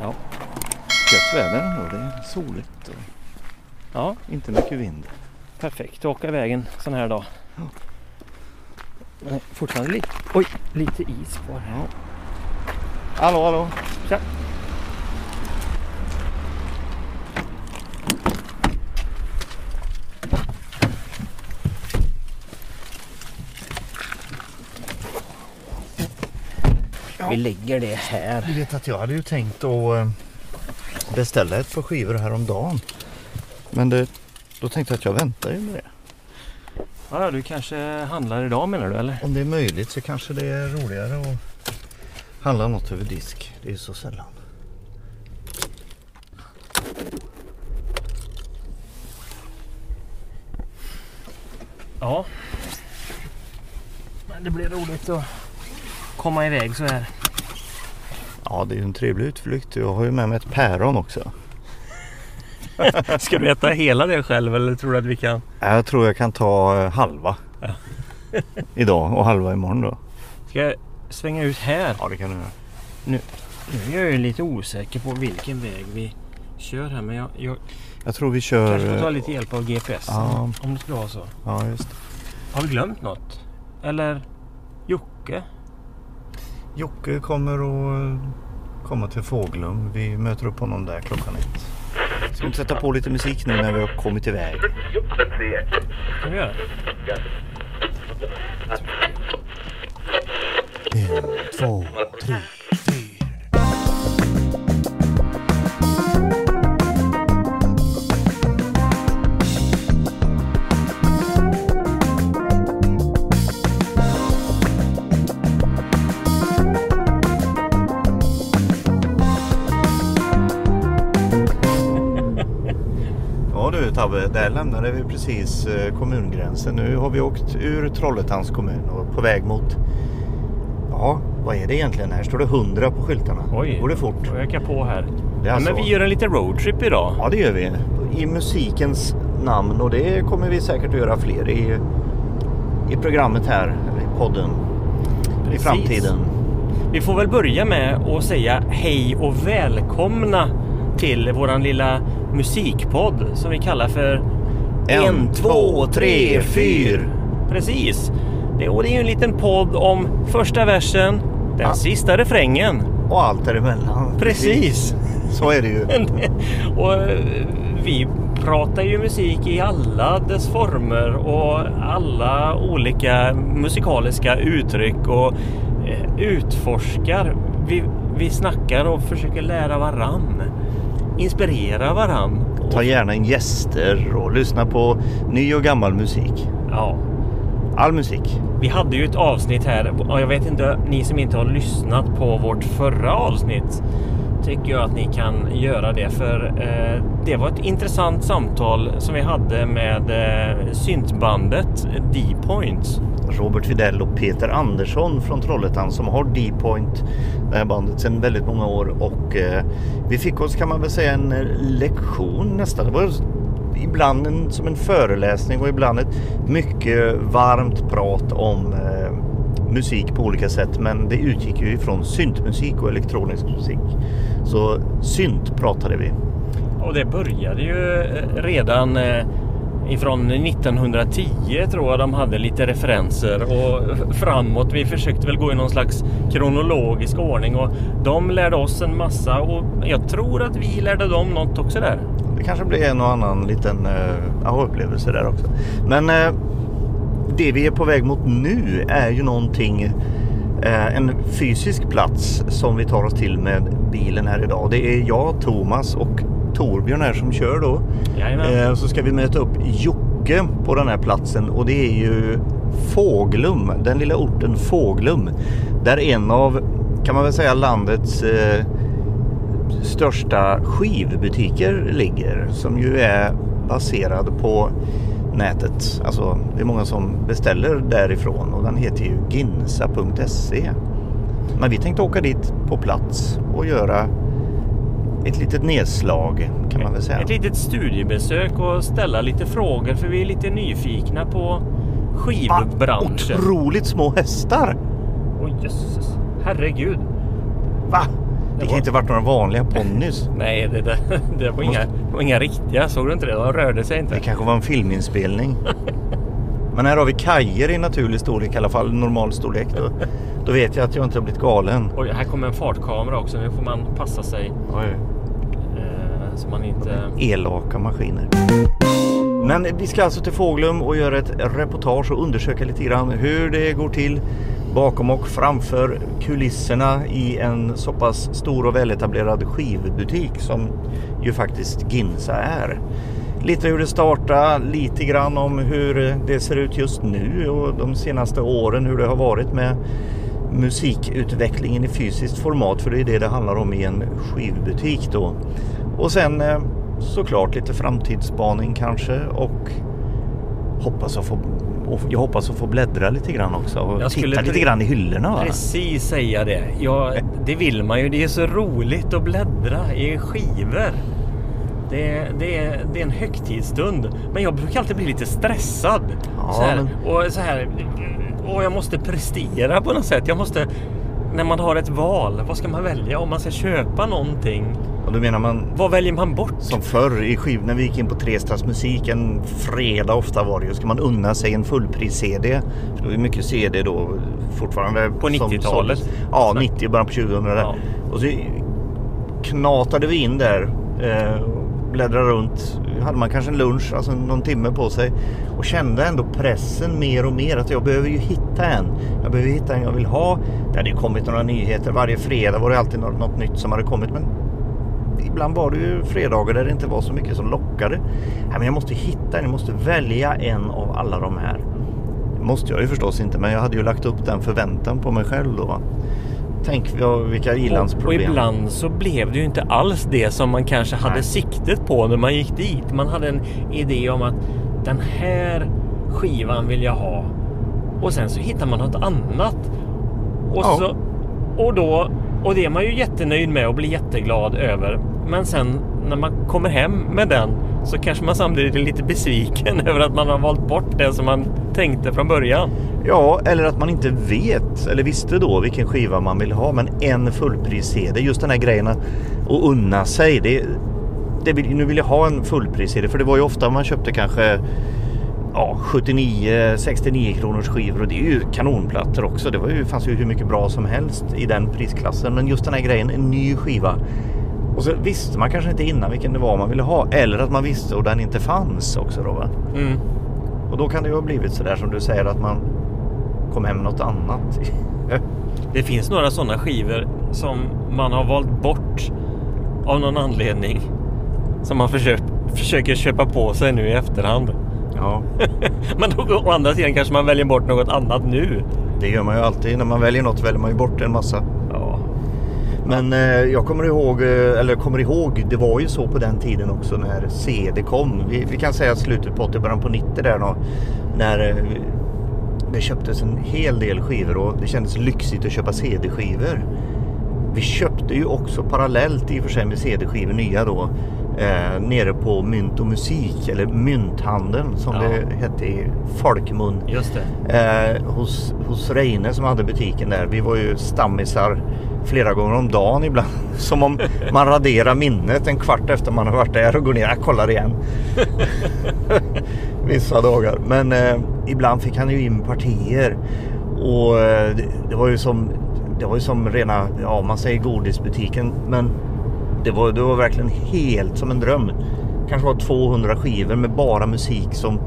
Ja. Gött väder ändå. Det är soligt och Ja, inte mycket vind. perfekt att åka iväg en sån här dag. Men fortfarande lite, oj, lite is kvar. Ja. Hallå, hallå. Tja. Vi lägger det här. Du vet att jag hade ju tänkt att eh, beställa ett par skivor häromdagen. Men det, då tänkte jag att jag väntar ju med det. Ja, du kanske handlar idag menar du eller? Om det är möjligt så kanske det är roligare att handla något över disk. Det är ju så sällan. Ja. Men det blir roligt att komma iväg så här. Ja, det är ju en trevlig utflykt. Jag har ju med mig ett päron också. Ska du äta hela det själv eller tror du att vi kan? Jag tror jag kan ta eh, halva. Idag och halva imorgon då. Ska jag svänga ut här? Ja, det kan du göra. Nu är jag ju lite osäker på vilken väg vi kör här men jag, jag Jag tror vi kör... kanske får ta eh, lite hjälp av GPS Ja. om det skulle vara så. Ja, just det. Har vi glömt något? Eller Jocke? Jocke kommer att eh, komma till Fåglum. Vi möter upp honom där klockan ett. Ska vi inte sätta på lite musik nu när vi har kommit iväg? kan vi göra? En, två, tre, Tabbe, där lämnade vi precis eh, kommungränsen. Nu har vi åkt ur Trollhättans kommun och på väg mot... Ja, vad är det egentligen? Här står det 100 på skyltarna. Oj, Går det fort? får jag öka på här. Det är Ja, alltså- men vi gör en liten roadtrip idag. Ja, det gör vi. I musikens namn och det kommer vi säkert att göra fler i, i programmet här, i podden, i Precis. framtiden. Vi får väl börja med att säga hej och välkomna till våran lilla musikpodd som vi kallar för En, två, tre, fyr. Precis. Det, och det är ju en liten podd om första versen, den Ja. sista refrängen. Och allt däremellan. Precis. Så är det ju. och eh, vi pratar ju musik i alla dess former och alla olika musikaliska uttryck och eh, utforskar. Vi, vi snackar och försöker lära varann. Inspirera varann. Ta gärna in gäster och lyssna på ny och gammal musik. Ja, All musik. vi hade ju ett avsnitt här jag vet inte, ni som inte har lyssnat på vårt förra avsnitt tycker jag att ni kan göra det för eh, det var ett intressant samtal som vi hade med eh, syntbandet D-Point. Robert Fidell och Peter Andersson från Trollhättan som har D-Point, det här bandet, sedan väldigt många år. Och eh, vi fick oss, kan man väl säga, en eh, lektion nästan. Det var ibland en, som en föreläsning och ibland ett mycket varmt prat om eh, musik på olika sätt. Men det utgick ju ifrån syntmusik och elektronisk musik. Så synt pratade vi. Och det började ju eh, redan eh, ifrån 1910 tror jag de hade lite referenser och framåt. Vi försökte väl gå i någon slags kronologisk ordning och de lärde oss en massa och jag tror att vi lärde dem något också där. Det kanske blir en och annan liten uh, aha-upplevelse där också. Men eh, det vi är på väg mot nu är ju någonting, eh, en fysisk plats som vi tar oss till med bilen här idag. Det är jag, Thomas och Torbjörn här som kör då. Eh, så ska vi möta upp Jocke på den här platsen och det är ju Fåglum, den lilla orten Fåglum. Där en av, kan man väl säga, landets eh, största skivbutiker ligger. Som ju är baserad på nätet. Alltså det är många som beställer därifrån och den heter ju ginsa.se. Men vi tänkte åka dit på plats och göra ett litet nedslag kan man väl säga. Ett litet studiebesök och ställa lite frågor för vi är lite nyfikna på skivbranschen. Otroligt små hästar! Oj jösses. Herregud. Va? Det kan inte varit några vanliga ponnys. Nej, det, det, det, var inga, det var inga riktiga. Såg du inte det? De rörde sig inte. Det kanske var en filminspelning. Men här har vi kajer i naturlig storlek, i alla fall normal storlek. Då, då vet jag att jag inte har blivit galen. Oj, här kommer en fartkamera också. Nu får man passa sig Oj så man inte... Elaka maskiner. Men vi ska alltså till Fåglum och göra ett reportage och undersöka lite grann hur det går till bakom och framför kulisserna i en så pass stor och väletablerad skivbutik som ju faktiskt Ginsa är. Lite hur det startade, lite grann om hur det ser ut just nu och de senaste åren hur det har varit med musikutvecklingen i fysiskt format för det är det det handlar om i en skivbutik då. Och sen eh, såklart lite framtidsspaning kanske och hoppas att få jag hoppas att få bläddra lite grann också och Jag skulle titta lite grann i hyllorna. Va? Precis säga det. Ja, det vill man ju. Det är så roligt att bläddra i skivor. Det, det, det är en högtidsstund. Men jag brukar alltid bli lite stressad. Ja, så här, men- Och så här... Och jag måste prestera på något sätt. Jag måste... När man har ett val, vad ska man välja? Om man ska köpa någonting, Och då menar man vad väljer man bort? som förr i skiv när vi gick in på Trestads musik en fredag ofta var det ju. Ska man unna sig en fullpris-CD. För det var ju mycket CD då fortfarande. På som 90-talet? såldes. Ja, 90 början på 2000 där. Ja. Och så knatade vi in där. Eh, bläddrade runt. Hade man kanske en lunch, alltså någon timme på sig. Och kände ändå pressen mer och mer att jag behöver ju hitta en. Jag behöver hitta en jag vill ha. Det hade ju kommit några nyheter. Varje fredag var det alltid något, något nytt som hade kommit. Men ibland var det ju fredagar där det inte var så mycket som lockade. Nej, men jag måste hitta en, jag måste välja en av alla de här. Det måste jag ju förstås inte, men jag hade ju lagt upp den förväntan på mig själv då. Va? Tänk vilka Och, och ilandsproblem. ibland så blev det ju inte alls det som man kanske hade Nej. siktet på när man gick dit. Man hade en idé om att den här skivan vill jag ha. Och sen så hittar man något annat. Och, Ja. så, och, då, och det är man ju jättenöjd med och blir jätteglad över. Men sen när man kommer hem med den så kanske man samtidigt är lite besviken över att man har valt bort det som man tänkte från början. Ja, eller att man inte vet eller visste då vilken skiva man vill ha. Men en fullpris-CD, just den här grejen att unna sig. Det, det vill, nu vill jag ha en fullpris-CD för det var ju ofta man köpte kanske ja, 79, 69 kronors skivor och det är ju kanonplattor också. Det var ju, fanns ju hur mycket bra som helst i den prisklassen. Men just den här grejen, en ny skiva. Och så visste man kanske inte innan vilken det var man ville ha. Eller att man visste och den inte fanns också då. Mm. Och då kan det ju ha blivit sådär som du säger att man kom hem med något annat. Det finns några sådana skivor som man har valt bort av någon anledning. Som man försökt, försöker köpa på sig nu i efterhand. Ja, Men då, å andra sidan kanske man väljer bort något annat nu. det gör man ju alltid. När man väljer något väljer man ju bort en massa. Ja, Men eh, jag kommer ihåg, eh, eller kommer ihåg, det var ju så på den tiden också när CD kom. Vi, vi kan säga slutet på 80, början på 90 där då. När eh, det köptes en hel del skivor och det kändes lyxigt att köpa CD-skivor. Vi köpte ju också parallellt i och för sig med CD-skivor nya då. Eh, nere på Mynt och Musik eller Mynthandeln som Ja. det hette i folkmun. just det. Eh, hos, hos Reine som hade butiken där. Vi var ju stammisar flera gånger om dagen ibland. Som om man raderar minnet en kvart efter man har varit där och går ner. Jag kollar igen. Vissa dagar. Men eh, ibland fick han ju in partier. Och eh, det, det var ju som det var ju som rena, ja man säger godisbutiken. Men det var, det var verkligen helt som en dröm. Kanske var 200 skivor med bara musik som,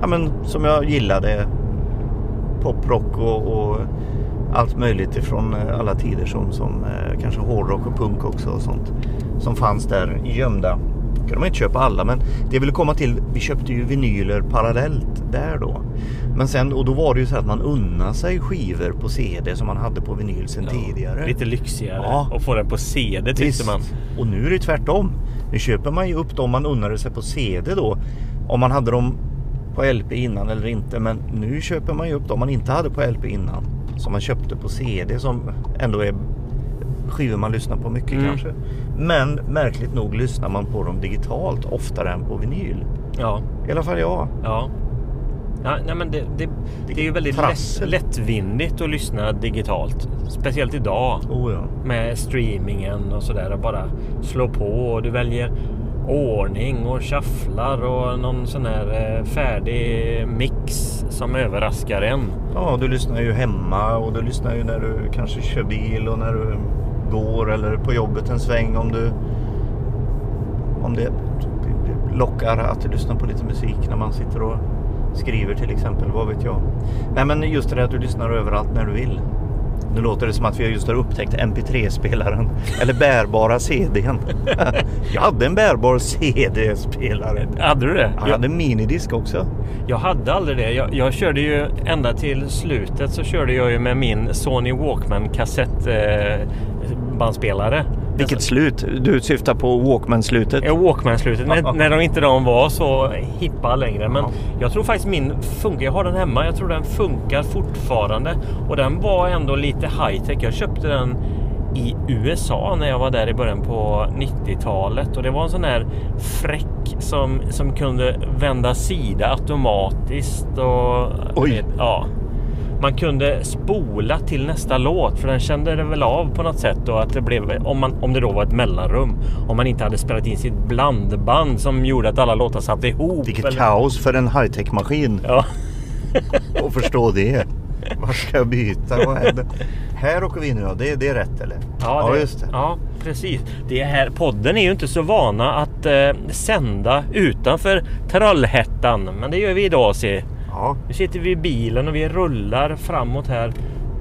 ja, men, som jag gillade. Poprock och, och allt möjligt ifrån eh, alla tider som, som eh, kanske hårdrock och punk också och sånt. Som fanns där gömda kunde man inte köpa alla men det jag ville komma till, vi köpte ju vinyler parallellt där då. Men sen, och då var det ju så att man unnade sig skivor på CD som man hade på vinyl sen tidigare. Lite lyxigare. Ja. Och få den på CD tyckte Visst. man. Och nu är det tvärtom. Nu köper man ju upp dem man unnade sig på CD då. Om man hade dem på LP innan eller inte. Men nu köper man ju upp dem man inte hade på LP innan. Som man köpte på CD som ändå är skivor man lyssnar på mycket Mm. kanske. Men märkligt nog lyssnar man på dem digitalt oftare än på vinyl. Ja, I alla fall jag. ja. Ja, nej, men det, det, det är ju väldigt lätt, lättvindigt att lyssna digitalt. Speciellt idag Oh ja. med streamingen och sådär. och Bara slå på och du väljer ordning och shufflar och någon sån här eh, färdig mix som överraskar en. Ja, du lyssnar ju hemma och du lyssnar ju när du kanske kör bil och när du går eller på jobbet en sväng om du om det lockar att lyssna på lite musik när man sitter och skriver till exempel, vad vet jag. Nej men just det där att du lyssnar överallt när du vill. Nu låter det som att vi just har upptäckt MP3-spelaren eller bärbara CDn. jag hade en bärbar CD-spelare. Hade du det? Jag hade minidisk också. Jag hade aldrig det. Jag, jag körde ju ända till slutet så körde jag ju med min Sony Walkman kassettbandspelare. Vilket slut? Du syftar på Walkman-slutet? Ja, Walkman-slutet. när, när de inte de var så hippa längre. Men Ja. jag tror faktiskt min funkar. Jag har den hemma. Jag tror den funkar fortfarande. Och den var ändå lite high-tech. Jag köpte den i USA när jag var där i början på 90-talet. Och det var en sån här fräck som, som kunde vända sida automatiskt. Och, Oj. Ja. Man kunde spola till nästa låt för den kände det väl av på något sätt då att det blev om, man, om det då var ett mellanrum. Om man inte hade spelat in sitt blandband som gjorde att alla låtar satt ihop. Vilket eller- kaos för en high-tech-maskin Ja, att förstå det. Var ska jag byta? Vad? Här åker vi nu ja. Det, det är rätt eller? ja, det, just det. Ja, precis. Det här, podden är ju inte så vana att eh, sända utanför Trollhättan. Men det gör vi idag se. Ja, Nu sitter vi i bilen och vi rullar framåt här.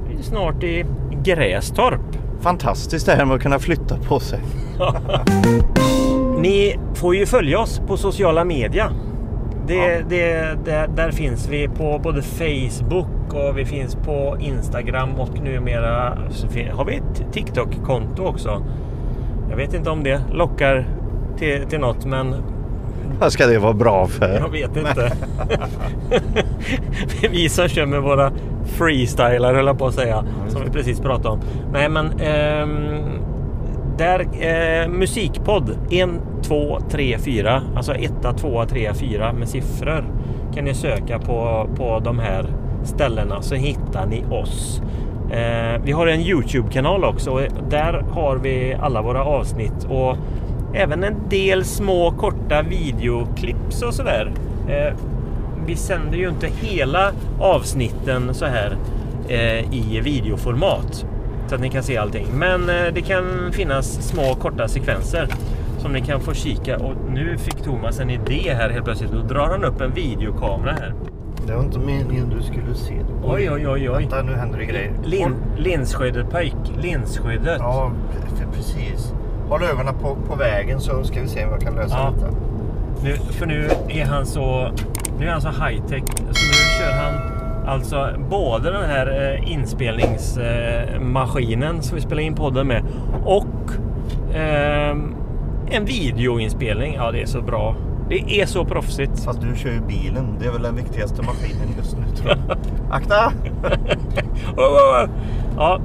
Vi är snart i Grästorp. fantastiskt det här med att kunna flytta på sig. Ni får ju följa oss på sociala media. Det, Ja. det, där, där finns vi på både Facebook och vi finns på Instagram och numera har vi ett TikTok-konto också. Jag vet inte om det lockar till, till något men Vad ska det vara bra för? jag vet inte. vi som kör med våra freestylar höll jag på att säga. Som vi precis pratade om. Nej men ehm, där eh, musikpodd 1, 2, 3, 4. Alltså 1, 2, 3, 4 med siffror. Kan ni söka på, på de här ställena så hittar ni oss. Eh, vi har en Youtube-kanal också och där har vi alla våra avsnitt och även en del små korta videoklips och sådär. Eh, vi sänder ju inte hela avsnitten så här eh, i videoformat så att ni kan se allting. Men eh, det kan finnas små korta sekvenser som ni kan få kika. Och nu fick Thomas en idé här helt plötsligt. Då drar han upp en videokamera här. Det var inte meningen du skulle se. Oj, oj, oj, oj. Vänta, nu händer det grejer. Lin, linsskyddet pojk. Linsskyddet. Ja, pre- precis. Håll ögonen på, på vägen så ska vi se om jag kan lösa Ja. detta. Nu, för nu är han så nu är han så high tech. Så nu kör han alltså både den här eh, inspelningsmaskinen som vi spelar in podden med och ehm, en videoinspelning. Ja, det är så bra. Det är så proffsigt. Fast du kör ju bilen. Det är väl den viktigaste maskinen just nu tror jag. Akta! Ja,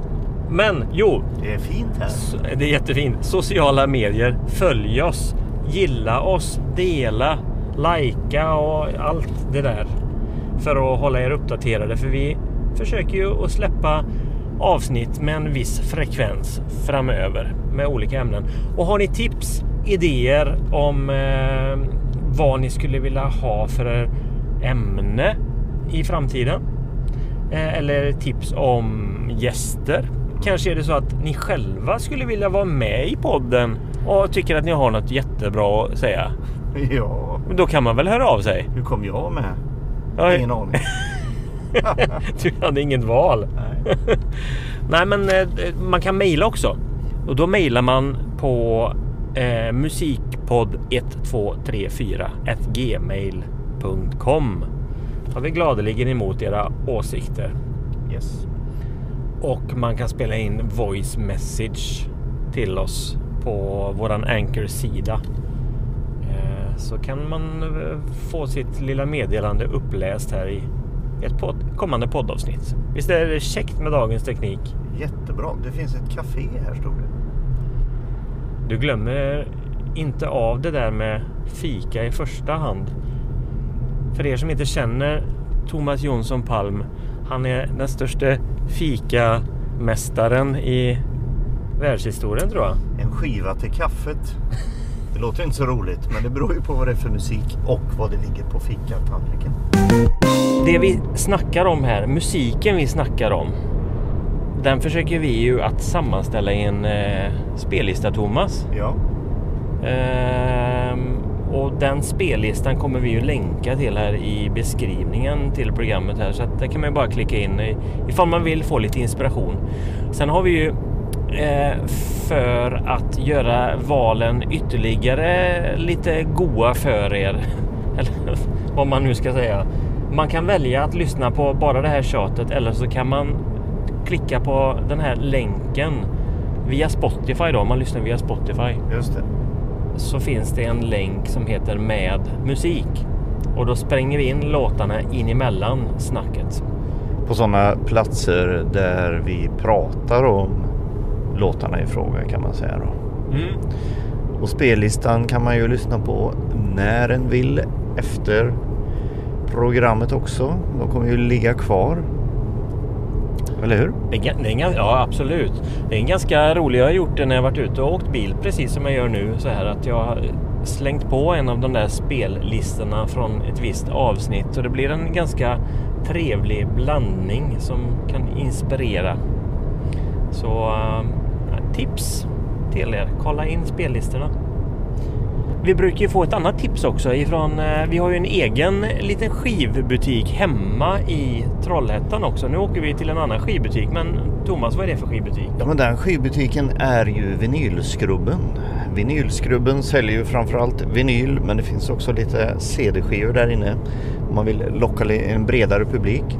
men jo, Det är fint här. Det är jättefint. Sociala medier. Följ oss. Gilla oss. Dela. Lajka och allt det där. För att hålla er uppdaterade. För vi försöker ju att släppa avsnitt med en viss frekvens framöver med olika ämnen. Och har ni tips, idéer om eh, vad ni skulle vilja ha för ämne i framtiden Eh, eller tips om gäster. Kanske är det så att ni själva skulle vilja vara med i podden och tycker att ni har något jättebra att säga. Ja, Men Då kan man väl höra av sig? hur kom jag med? Ja, Ingen aning. Du hade inget val. Nej. Nej, men eh, man kan mejla också. Och då mejlar man på eh, musikpodd 1234 gmail.com. Tar vi gladeligen emot era åsikter. Yes. Och man kan spela in voice message till oss på våran Anchor-sida. Eh, Så kan man eh, få sitt lilla meddelande uppläst här i ett podd, kommande poddavsnitt. Visst är det käckt med dagens teknik? Jättebra. Det finns ett café här stod det. Du glömmer inte av det där med fika i första hand. För er som inte känner Thomas Jonsson Palm. Han är den största fikamästaren i världshistorien tror jag. En skiva till kaffet. Det låter inte så roligt men det beror ju på vad det är för musik och vad det ligger på fikatallriken. Det vi snackar om här, musiken vi snackar om. Den försöker vi ju att sammanställa i en eh, spellista Thomas. Ja. Ehm, och den spellistan kommer vi ju länka till här i beskrivningen till programmet här så att där kan man ju bara klicka in ifall man vill få lite inspiration. Sen har vi ju eh, för att göra valen ytterligare lite goa för er. Eller vad man nu ska säga. Man kan välja att lyssna på bara det här tjatet eller så kan man klicka på den här länken via Spotify då, om man lyssnar via Spotify. Just det. Så finns det en länk som heter med musik. Och då spränger vi in låtarna in emellan snacket. På sådana platser där vi pratar om låtarna i fråga kan man säga då. Mm. Och spellistan kan man ju lyssna på när en vill efter programmet också. De kommer ju ligga kvar. Eller hur? Det är, det är, en ja, absolut. Det är en ganska rolig. Jag har gjort det när jag varit ute och åkt bil precis som jag gör nu. Så här att jag har slängt på en av de där spellistorna från ett visst avsnitt och det blir en ganska trevlig blandning som kan inspirera. Så äh, tips till er. Kolla in spellistorna. Vi brukar ju få ett annat tips också ifrån, eh, vi har ju en egen liten skivbutik hemma i Trollhättan också. Nu åker vi till en annan skivbutik, men Thomas, vad är det för skivbutik? Ja men den skivbutiken är ju Vinylskrubben. Vinylskrubben säljer ju framförallt vinyl men det finns också lite CD-skivor där inne om man vill locka en bredare publik.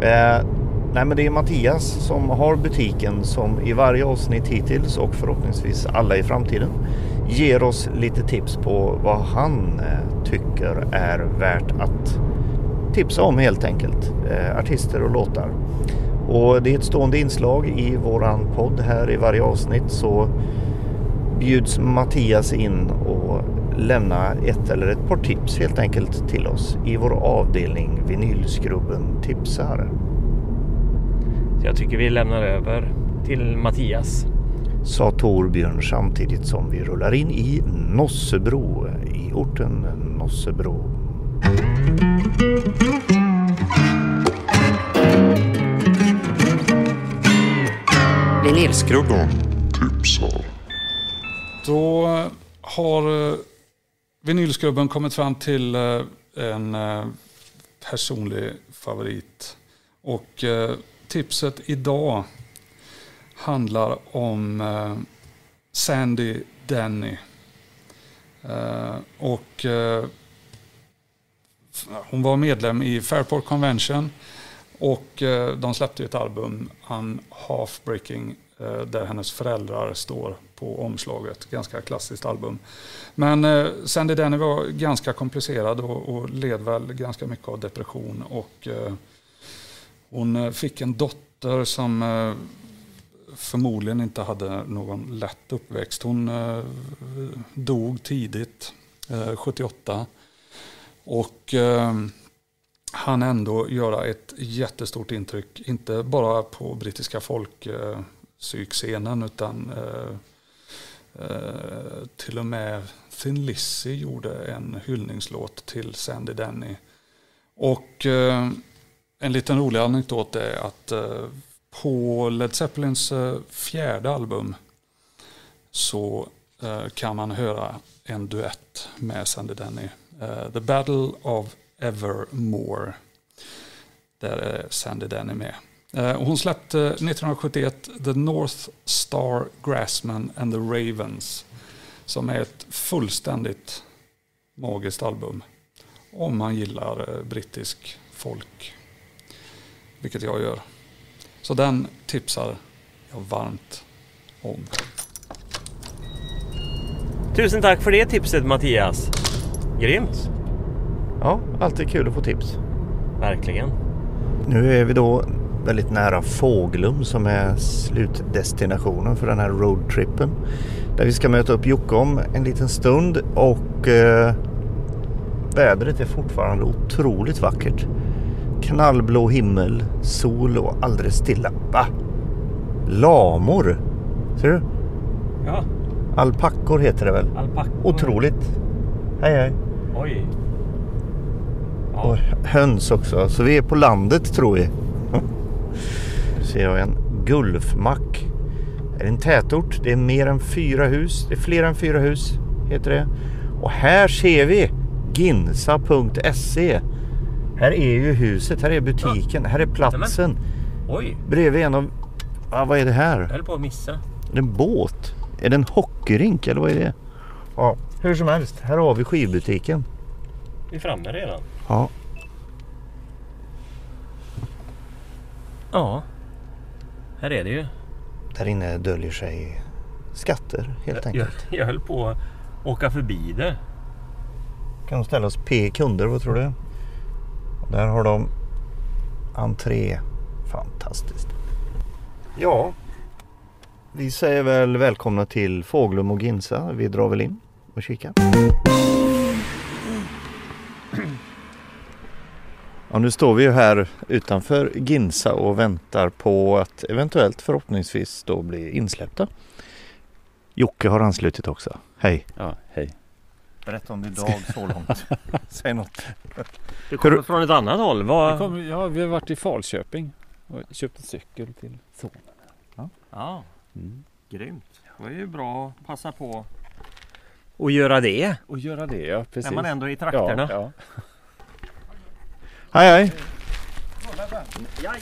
Eh, nej men det är Mattias som har butiken som i varje avsnitt hittills och förhoppningsvis alla i framtiden ger oss lite tips på vad han eh, tycker är värt att tipsa om helt enkelt. Eh, artister och låtar. Och det är ett stående inslag i våran podd här i varje avsnitt så bjuds Mattias in och lämna ett eller ett par tips helt enkelt till oss i vår avdelning Vinylskrubben tipsar. Jag tycker vi lämnar över till Mattias. Sa Torbjörn samtidigt som vi rullar in i Nossebro i orten Nossebro. Vinylskrubben. tipsar. Då har eh, vinylskrubben kommit fram till eh, en eh, personlig favorit. Och tipset idag handlar om eh, Sandy Denny. Eh, och eh, hon var medlem i Fairport Convention och eh, de släppte ett album, Un Half Breaking, eh, där hennes föräldrar står på omslaget. Ganska klassiskt album. Men eh, Sandy Denny var ganska komplicerad och, och led väl ganska mycket av depression. Och eh, hon eh, fick en dotter som eh, förmodligen inte hade någon lätt uppväxt. Hon eh, dog tidigt, eh, 78. Och eh, han ändå göra ett jättestort intryck, inte bara på brittiska folkpsykscenen utan eh, eh, till och med Thin Lizzy gjorde en hyllningslåt till Sandy Denny. Och eh, en liten rolig anekdot är att eh, på Led Zeppelins eh, fjärde album så eh, kan man höra en duett med Sandy Denny. Eh, the Battle of Evermore. Där är Sandy Denny med. Hon släppte 1971 The North Star Grassman and the Ravens. Som är ett fullständigt magiskt album. Om man gillar brittisk folk. Vilket jag gör. Så den tipsar jag varmt om. Tusen tack för det tipset Mattias. Grymt. Ja, alltid kul att få tips. Verkligen. Nu är vi då väldigt nära Fåglum som är slutdestinationen för den här roadtrippen. Där vi ska möta upp Jocke om en liten stund och eh, vädret är fortfarande otroligt vackert. Knallblå himmel, sol och alldeles stilla. Va? Lamor? Ser du? Ja, Alpackor heter det väl? alpackor. Otroligt. Hej hej. Oj. Och Ja, höns också. Så vi är på landet tror vi. Ser jag en Gulfmack. Det är en tätort. Det är mer än fyra hus. Det är fler än fyra hus heter det. Och här ser vi ginsa.se. Här är ju huset. Här är butiken. Här är platsen. oj. Bredvid en av... Ah, vad är det här? Jag höll på att missa. Är det en båt? Är det en hockeyrink eller vad är det? Ja, hur som helst. Här har vi skivbutiken. Vi är framme redan. Ja, Ja. Här är det ju. där inne döljer sig skatter helt Jag, enkelt. jag höll på att åka förbi det. Kan de ställa oss P kunder, vad tror du? Där har de entré. Fantastiskt. Ja, vi säger väl välkomna till Fåglum och Ginsa. Vi drar väl in och kikar. Ja, nu står vi ju här utanför Ginsa och väntar på att eventuellt förhoppningsvis då bli insläppta. Jocke har anslutit också. Hej! Ja, hej. Berätta om din dag så långt. Säg något. Du kommer från ett annat håll. Vi, Vad... kom, ja, vi har varit i Falköping och köpt en cykel till sonen. Ja, Mm. grymt. Det var ju bra att passa på att göra det. Och göra det, ja precis. När man ändå är i trakterna. Ja, Hej hej!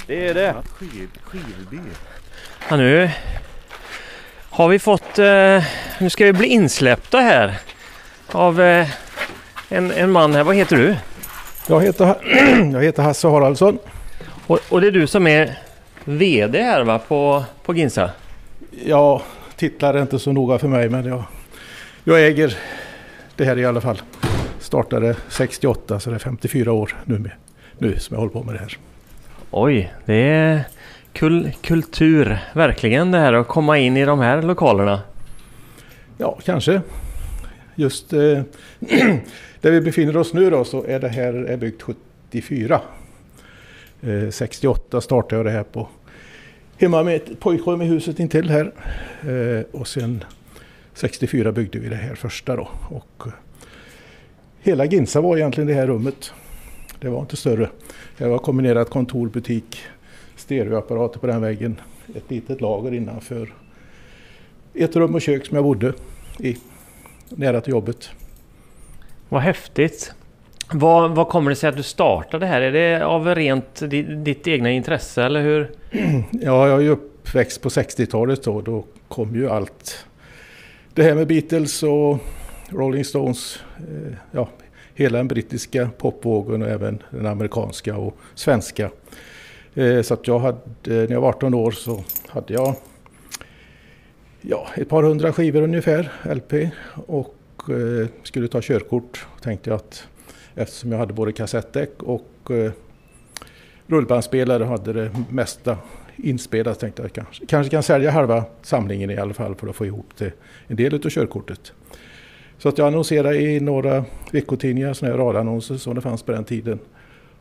det är det. Skiv, skivby. Ja, nu har vi fått... Eh, nu ska vi bli insläppta här av eh, en, en man här. Vad heter du? Jag heter, jag heter Hasse Haraldsson. Och, och det är du som är VD här va, på, på Ginsa? Jag titlar är inte så noga för mig men jag, jag äger det här i alla fall. Startade 68 så det är 54 år nu, med, nu som jag håller på med det här. Oj, det är kul, kultur verkligen det här att komma in i de här lokalerna. Ja, kanske. Just eh, där vi befinner oss nu då så är det här är byggt 74. Eh, 68 startade jag det här på hemma med ett pojkrum i huset intill här. Eh, och sen 64 byggde vi det här första då. Och eh, hela Ginsa var egentligen det här rummet. Det var inte större. Det var kombinerat kontor, butik, stereoapparater på den väggen. Ett litet lager innanför. Ett rum och kök som jag bodde i. Nära till jobbet. Vad häftigt! Vad, vad kommer det sig att du startade här? Är det av rent di, ditt egna intresse eller hur? Ja, jag är ju uppväxt på 60-talet då. Då kom ju allt. Det här med Beatles och Rolling Stones. Eh, ja, hela den brittiska popvågen och även den amerikanska och svenska. Eh, så att jag hade, när jag var 18 år så hade jag ja, ett par hundra skivor ungefär, LP. Och eh, skulle ta körkort. Tänkte jag att eftersom jag hade både kassettdäck och eh, rullbandspelare hade det mesta inspelat tänkte jag kanske, kanske kan sälja halva samlingen i alla fall för att få ihop till en del av körkortet. Så att jag annonserade i några veckotidningar, sådana här radannonser som det fanns på den tiden.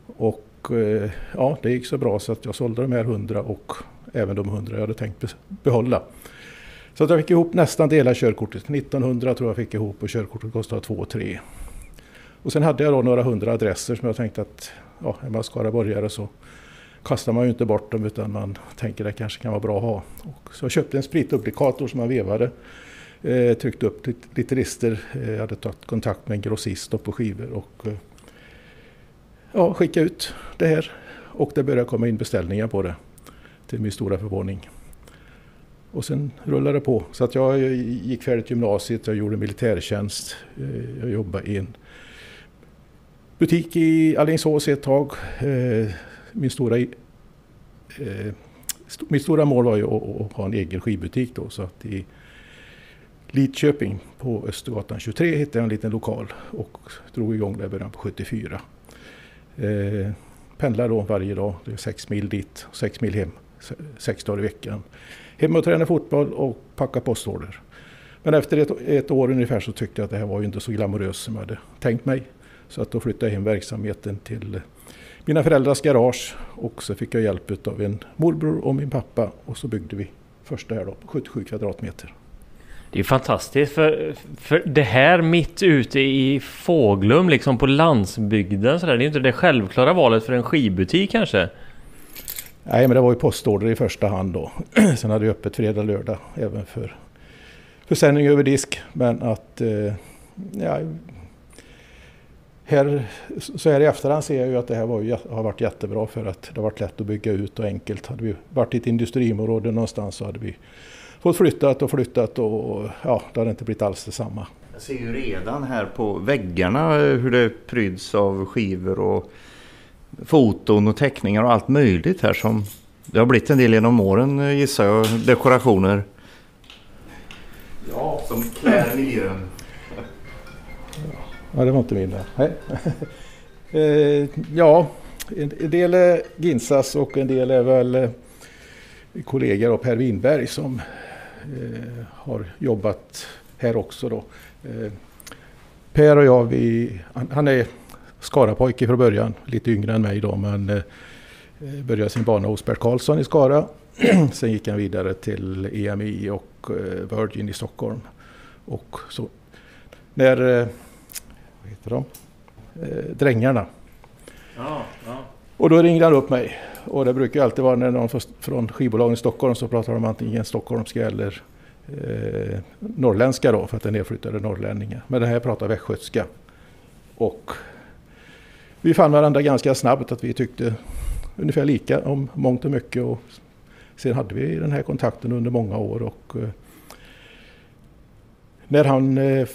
Och eh, ja, det gick så bra så att jag sålde de här hundra och även de hundra jag hade tänkt behålla. Så att jag fick ihop nästan hela körkortet. 1900 tror jag fick ihop och körkortet kostade 2 3. Och sen hade jag då några hundra adresser som jag tänkte att ja, är man skaraborgare så kastar man ju inte bort dem utan man tänker det kanske kan vara bra att ha. Och så jag köpte en spritduplikator som man vevade. Eh, tryckte upp lite, lister. Eh, hade tagit kontakt med en grossist på skivor och eh, ja, skickade ut det här. Och det började komma in beställningar på det. Till min stora förvåning. Och sen rullade det på. Så att jag gick färdigt gymnasiet, jag gjorde militärtjänst. Eh, jag jobbade i en butik i Alingsås ett tag. Eh, min stora, eh, mitt stora mål var ju att, ha en egen skivbutik då. Så att i Lidköping på Östergatan 23 hittade jag en liten lokal och drog igång där i början på 74. Pendlade då varje dag, det är sex mil dit och sex mil hem, sex dagar i veckan. Hem och träna fotboll och packa postorder. Men efter ett, ett år ungefär så tyckte jag att det här var ju inte så glamoröst som jag hade tänkt mig. Så att då flyttade jag hem verksamheten till eh, mina föräldrars garage och så fick jag hjälp av en morbror och min pappa och så byggde vi första här då 77 kvadratmeter. Det är fantastiskt för, för det här mitt ute i Fåglum liksom på landsbygden så där, det är inte det självklara valet för en skivbutik kanske? Nej men det var ju postorder i första hand då. Sen hade vi öppet fredag lördag även för försäljning över disk. Men att eh, ja, här, så här i efterhand ser jag ju att det här var, har varit jättebra för att det har varit lätt att bygga ut och enkelt. Hade vi varit i ett industriområde någonstans så hade vi fått flyttat och flyttat och ja, det hade inte blivit alls detsamma. Jag ser ju redan här på väggarna hur det pryds av skivor och foton och teckningar och allt möjligt här som det har blivit en del genom åren gissar jag, dekorationer. Ja, som klär miljön. Ja, det var inte min eh, ja, en del är Ginsas och en del är väl eh, kollegor och Per Winberg som eh, har jobbat här också då. Eh, per och jag, vi, han, han är Skarapojke från början, lite yngre än mig då men eh, började sin bana hos Bert Karlsson i Skara. Sen gick han vidare till EMI och eh, Virgin i Stockholm. Och så när, eh, vad heter de? Drängarna. Ja, ja. Och då ringde han upp mig. Och det brukar alltid vara när någon från skivbolagen i Stockholm så pratar de antingen stockholmska eller eh, norrländska då för att det är nedflyttade norrlänningar. Men det här pratar västgötska. Och vi fann varandra ganska snabbt att vi tyckte ungefär lika om mångt och mycket. Och sen hade vi den här kontakten under många år. Och, eh, när han eh,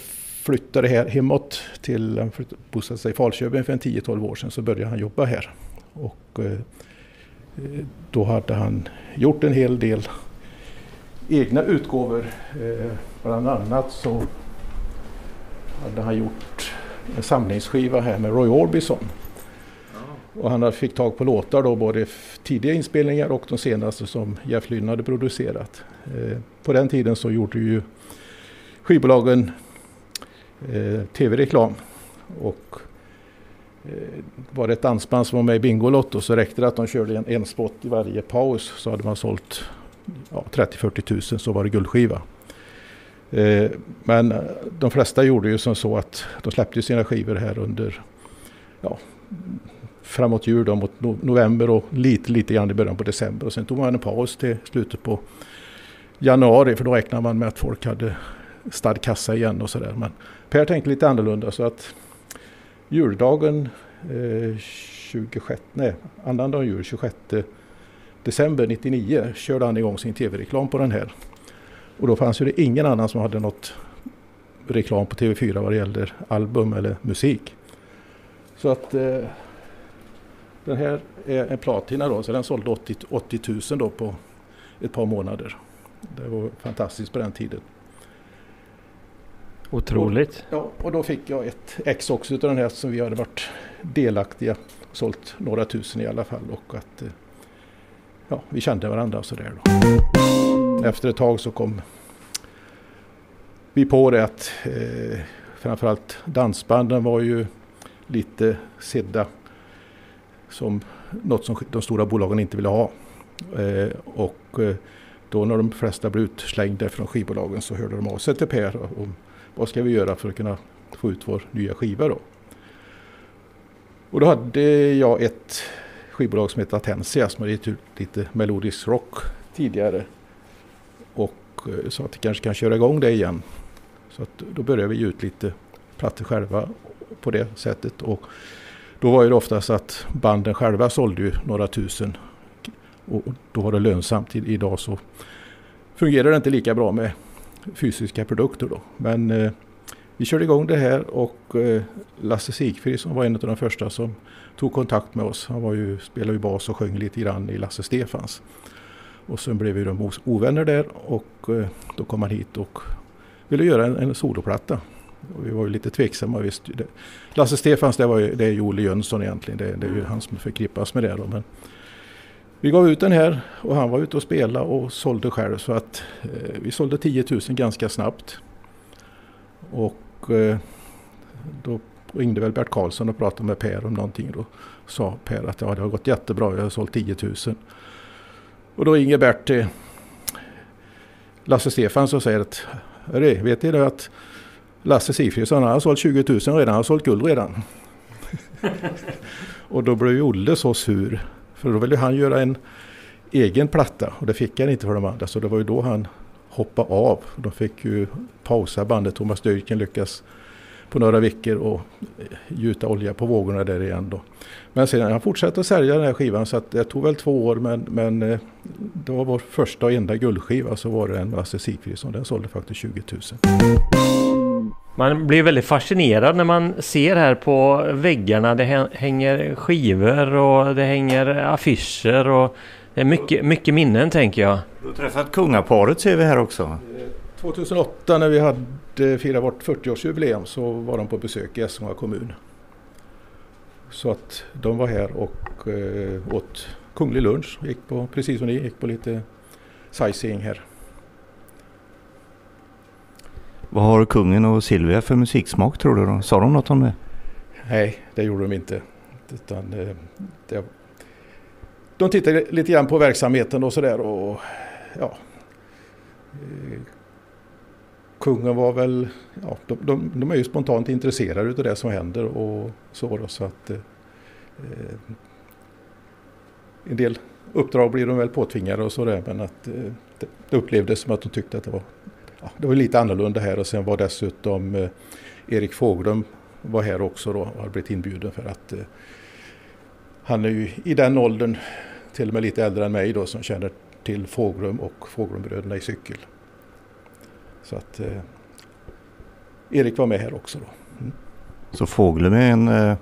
flyttade här hemåt till, han bosatte sig i Falköping för en 10-12 år sedan så började han jobba här. Och eh, då hade han gjort en hel del egna utgåvor. Bland annat så hade han gjort en samlingsskiva här med Roy Orbison. Och han fick tag på låtar då, både tidiga inspelningar och de senaste som Jeff Lynne hade producerat. Eh, på den tiden så gjorde ju skivbolagen eh, tv-reklam. Och eh, var det ett dansband som var med i Bingolotto så räckte det att de körde en, en spot i varje paus så hade man sålt ja, 30-40 tusen så var det guldskiva. Eh, men de flesta gjorde ju som så att de släppte sina skivor här under ja, framåt jul, då, mot november och lite, lite grann i början på december. Och sen tog man en paus till slutet på januari för då räknade man med att folk hade stad kassa igen och sådär. Men Per tänkte lite annorlunda så att juldagen eh, 26, nej, annandag jul 26 december 99 körde han igång sin tv-reklam på den här. Och då fanns ju det ingen annan som hade något reklam på TV4 vad det gäller album eller musik. Så att eh, den här är en platina då, så den sålde 80, 80 000 då på ett par månader. Det var fantastiskt på den tiden. Otroligt. Och, ja, och då fick jag ett ex också av den här som vi hade varit delaktiga. Sålt några tusen i alla fall och att eh, ja, vi kände varandra sådär då. Mm. Efter ett tag så kom vi på det att eh, framförallt dansbanden var ju lite sedda som något som de stora bolagen inte ville ha. Eh, och eh, då när de flesta blev utslängda från skivbolagen så hörde de av sig till Per om vad ska vi göra för att kunna få ut vår nya skiva då. Och då hade jag ett skivbolag som hette Atensia som hade gett ut lite melodisk rock tidigare. Eh, så sa att vi kanske kan köra igång det igen. Så att då började vi ge ut lite plattor själva på det sättet. Och då var det oftast att banden själva sålde ju några tusen. Och då var det lönsamt. Idag så fungerar det inte lika bra med fysiska produkter då. Men eh, vi körde igång det här och eh, Lasse Sigfrid som var en av de första som tog kontakt med oss. Han var ju, spelade ju bas och sjöng lite grann i Lasse Stefans. Och sen blev vi de ovänner där och eh, då kom han hit och ville göra en, en soloplatta. Och vi var ju lite tveksamma. Visst. Lasse Stefans det, var ju, det är ju Olle Jönsson egentligen. Det, det är ju han som förknippas med det. Då. Men vi gav ut den här och han var ute och spelade och sålde själv. Så att eh, vi sålde 10 000 ganska snabbt. Och eh, då Då ringde väl Bert Karlsson och pratade med Per om någonting. Då sa Per att ja, det har gått jättebra, jag har sålt 10 000. Och då ringer Bert till Lasse Stefans och säger att vet ni det att Lasse Sifridsson har sålt 20 000 redan, han har sålt guld redan. och då blev ju Olle så sur. För då ville han göra en egen platta och det fick han inte för de andra. Så det var ju då han hoppade av. De fick ju pausa bandet. Thomas Dyrken lyckas på några veckor och gjuta olja på vågorna där igen. Då. Men sedan han fortsatte att sälja den här skivan så att det tog väl två år men, men eh, det var vår första och enda guldskiva så var det en Lasse Sigfridsson. Den sålde faktiskt 20 000. Man blir väldigt fascinerad när man ser här på väggarna. Det hänger skivor och det hänger affischer och det är mycket, mycket minnen tänker jag. Du har träffat kungaparet ser vi här också. 2008 när vi hade firat vårt 40-årsjubileum så var de på besök i Essunga kommun. Så att de var här och eh, åt kunglig lunch. Gick på, precis som ni gick på lite sightseeing här. Vad har kungen och Silvia för musiksmak tror du? Då? Sa de något om det? Nej, det gjorde de inte. Utan, eh, det, de tittade lite grann på verksamheten och sådär. Och, ja, eh, kungen var väl, ja, de, de, de, är ju spontant intresserade av det som händer och så. Då, så att, eh, eh en del uppdrag blir de väl påtvingade och sådär men att eh, det, det upplevdes som att de tyckte att det var, ja, det var lite annorlunda här och sen var dessutom eh, Erik Fåglum var här också då och hade blivit inbjuden för att eh, han är ju i den åldern, till och med lite äldre än mig då, som känner till Fåglum och Fåglumbröderna i cykel. Så att eh, Erik var med här också. Då. Mm. Så Fåglum är en eh,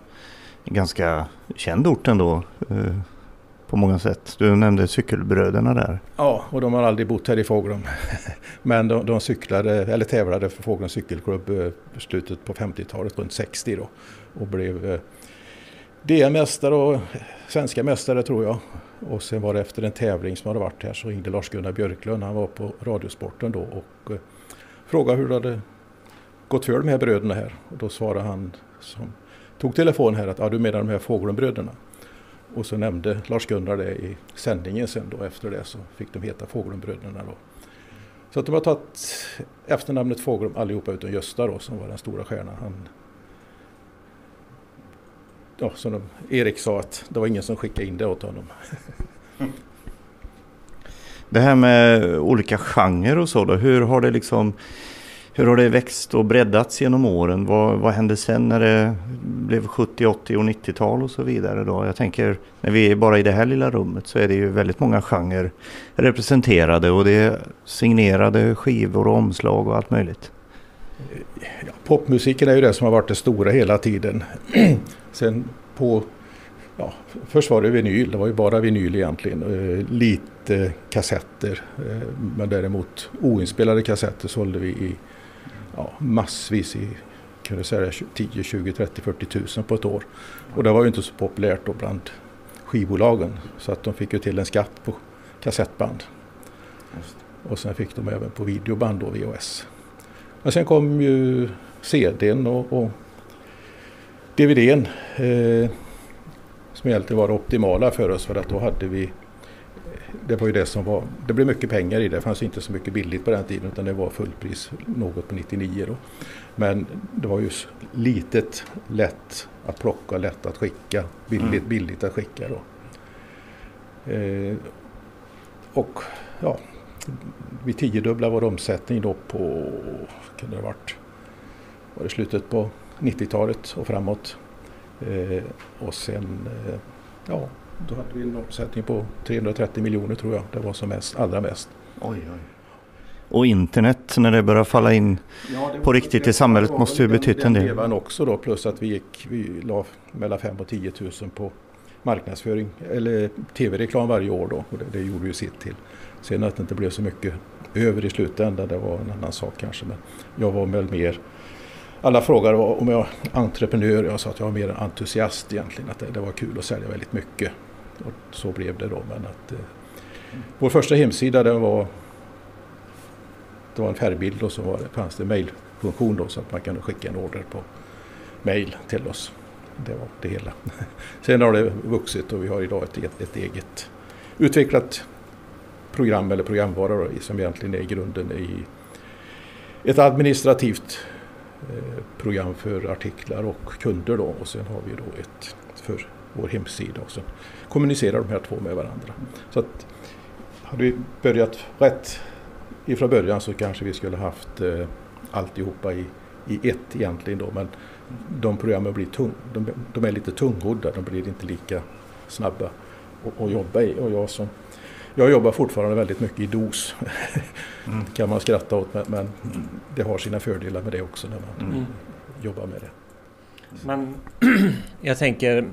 ganska känd ort ändå eh, på många sätt. Du nämnde cykelbröderna där. Ja, och de har aldrig bott här i Fåglum. Men de, de cyklade, eller tävlade för Fåglums cykelklubb eh, slutet på 50-talet, runt 60 då. Och blev eh, DM-mästare och svenska mästare tror jag. Och sen var det efter en tävling som hade varit här så ringde Lars-Gunnar Björklund, han var på Radiosporten då och eh, frågade hur det hade gått för de här bröderna här. Och då svarade han som tog telefon här att ja, du menar de här Fågelundbröderna. Och så nämnde Lars-Gunnar det i sändningen sen då efter det så fick de heta Fågelundbröderna då. Så att de har tagit efternamnet Fågelum allihopa utom Gösta då som var den stora stjärnan. Han, ja, som de, Erik sa att det var ingen som skickade in det åt honom. Det här med olika genrer och så då, hur har det liksom hur har det växt och breddats genom åren? Vad, vad hände sen när det blev 70, 80 och 90-tal och så vidare? Då? Jag tänker när vi är bara i det här lilla rummet så är det ju väldigt många genrer representerade och det är signerade skivor och omslag och allt möjligt. Ja, popmusiken är ju det som har varit det stora hela tiden. Sen på Ja, först var det vinyl, det var ju bara vinyl egentligen. Eh, lite kassetter. Eh, men däremot oinspelade kassetter sålde vi i ja, massvis i kunde säga 10, 20, 30, 40 tusen på ett år. Och det var ju inte så populärt då bland skivbolagen. Så att de fick ju till en skatt på kassettband. Och sen fick de även på videoband och VHS. Men sen kom ju CDn och, och DVDn. Eh, som egentligen var det optimala för oss för att då hade vi det var ju det som var, det blev mycket pengar i det. Det fanns inte så mycket billigt på den tiden utan det var fullpris något på 99 då. Men det var ju litet, lätt att plocka, lätt att skicka, billigt, mm. billigt att skicka då. Eh, och ja, vi tiodubblade vår omsättning då på, kan det ha varit, var det slutet på 90-talet och framåt. Eh, och sen, eh, ja, då hade vi en omsättning på 330 miljoner tror jag. Det var som mest, allra mest. Oj, oj. Och internet när det började falla in ja, på riktigt i samhället måste ju betytt en del. Det också då plus att vi gick, vi la mellan 5 och 10 000 på marknadsföring eller tv-reklam varje år då och det, det gjorde ju sitt till. Sen att det inte blev så mycket över i slutändan det var en annan sak kanske men jag var väl mer alla frågade om jag är entreprenör. Jag sa att jag var mer en entusiast egentligen. Att det, det var kul att sälja väldigt mycket. Och så blev det då. Men att, eh, vår första hemsida den var, det var en färgbild och så var det, fanns det mejlfunktion då så att man kunde skicka en order på mejl till oss. Det var det hela. Sen har det vuxit och vi har idag ett, ett eget utvecklat program eller programvara då, som egentligen är grunden i ett administrativt Eh, program för artiklar och kunder då. Och sen har vi då ett för vår hemsida och sen kommunicerar de här två med varandra. Så att hade vi börjat rätt ifrån början så kanske vi skulle haft eh, alltihopa i, i ett egentligen då. Men de programmen blir tung, de, de är lite tungrodda, de blir inte lika snabba att, jobba i. Och jag som jag jobbar fortfarande väldigt mycket i DOS. Mm. kan man skratta åt men det har sina fördelar med det också när man mm. jobbar med det. Men jag tänker,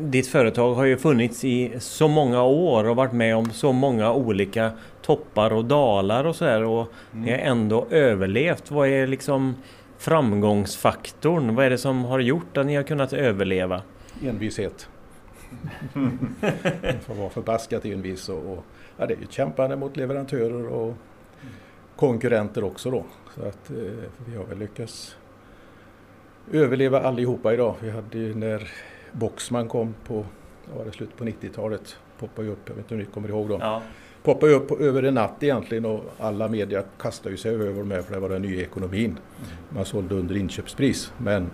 ditt företag har ju funnits i så många år och varit med om så många olika toppar och dalar och sådär och mm. ni har ändå överlevt. Vad är liksom framgångsfaktorn? Vad är det som har gjort att ni har kunnat överleva? Envishet. Man får vara förbaskat envis och, och ja, det är ju kämpande mot leverantörer och konkurrenter också då. Så att eh, vi har väl lyckats överleva allihopa idag. Vi hade ju när Boxman kom på, var det slutet på 90-talet, poppade ju upp, jag vet inte om ni kommer ihåg dem. Ja. Poppade upp över en natt egentligen och alla media kastade sig över dem för det var den nya ekonomin. Mm. Man sålde under inköpspris men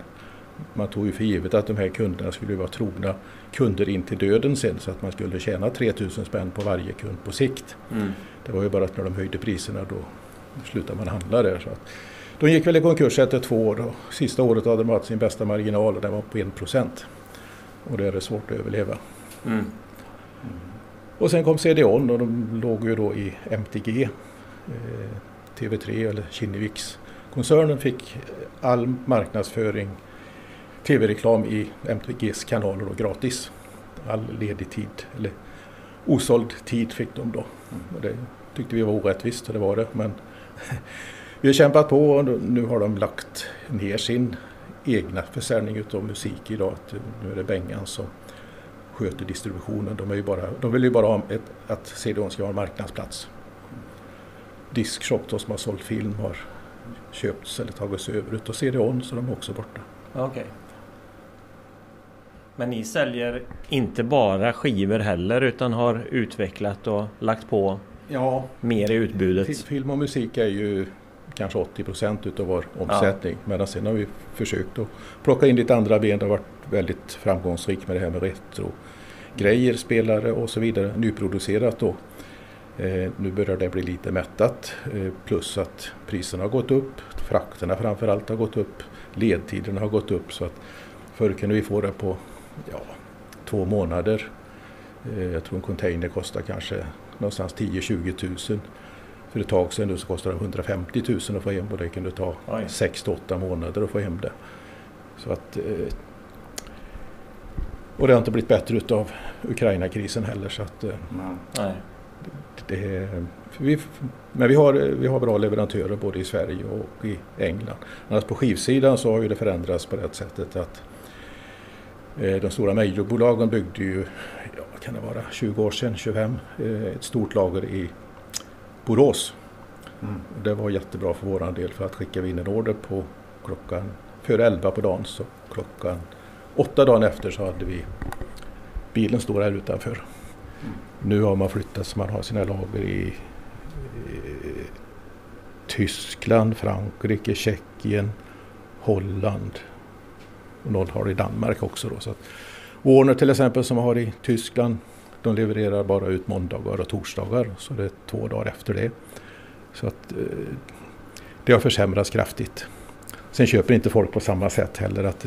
man tog ju för givet att de här kunderna skulle vara trogna kunder in till döden sen så att man skulle tjäna 3000 spänn på varje kund på sikt. Mm. Det var ju bara att när de höjde priserna då slutade man handla där. Så att, de gick väl i konkurs efter två år och sista året hade de haft sin bästa marginal och den var på 1 procent. Och det är det svårt att överleva. Mm. Mm. Och sen kom CDON och de låg ju då i MTG. Eh, TV3 eller Kinneviks. Koncernen fick all marknadsföring, tv-reklam i MTGs kanaler då gratis. All ledig tid, eller osåld tid fick de då. Mm. Och det tyckte vi var orättvist och det var det. Men vi har kämpat på och nu har de lagt ner sin egna försäljning av musik idag. Nu är det Bengan som sköter distributionen. De, är ju bara, de vill ju bara ha ett, att CDON ska ha en marknadsplats. Diskshop som har sålt film har köpts eller tagits över utav CDON så de är också borta. Okay. Men ni säljer inte bara skivor heller utan har utvecklat och lagt på ja, mer i utbudet? Film och musik är ju kanske 80 procent utav vår omsättning. Ja. Medan sen har vi försökt att plocka in lite andra ben. Det har varit väldigt framgångsrikt med det här med retro grejer, spelare och så vidare. Nyproducerat då. Eh, nu börjar det bli lite mättat. Eh, plus att priserna har gått upp. Frakterna framförallt har gått upp. Ledtiderna har gått upp. Så att förr kunde vi få det på ja, två månader. Eh, jag tror en container kostar kanske någonstans 10-20 tusen. För ett tag sedan så kostade det 150 000 att få hem och det kunde ta 6-8 månader att få hem det. Så att, eh, och det har inte blivit bättre utav Ukraina-krisen heller. Så att, eh, Nej. Det, vi, men vi har, vi har bra leverantörer både i Sverige och i England. Annars på skivsidan så har ju det förändrats på det sättet att de stora majorbolagen byggde ju, ja, kan det vara, 20 år sedan, 25, ett stort lager i Borås. Mm. Det var jättebra för våran del för att skicka vi in en order på klockan före 11 på dagen så klockan åtta dagen efter så hade vi bilen står här utanför. Mm. Nu har man flyttat så man har sina lager i, i Tyskland, Frankrike, Tjeckien, Holland någon har i Danmark också. Då. Så att Warner till exempel som har i Tyskland de levererar bara ut måndagar och torsdagar så det är två dagar efter det. Så att eh, det har försämrats kraftigt. Sen köper inte folk på samma sätt heller. Att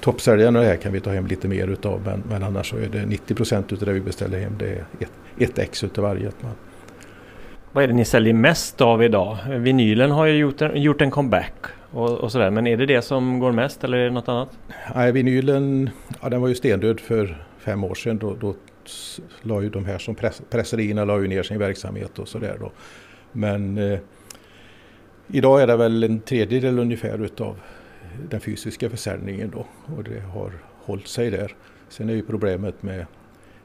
toppsäljarna här kan vi ta hem lite mer utav men, men annars så är det 90 procent utav det vi beställer hem det är ett, ett ex utav varje. Vad är det ni säljer mest av idag? Vinylen har ju gjort en, gjort en comeback och, och sådär. Men är det det som går mest eller är det något annat? Nej, vinylen ja, den var ju stendöd för fem år sedan. Då, då la ju de här som press, presserierna la ju ner sin verksamhet och sådär då. Men eh, idag är det väl en tredjedel ungefär utav den fysiska försäljningen då och det har hållit sig där. Sen är ju problemet med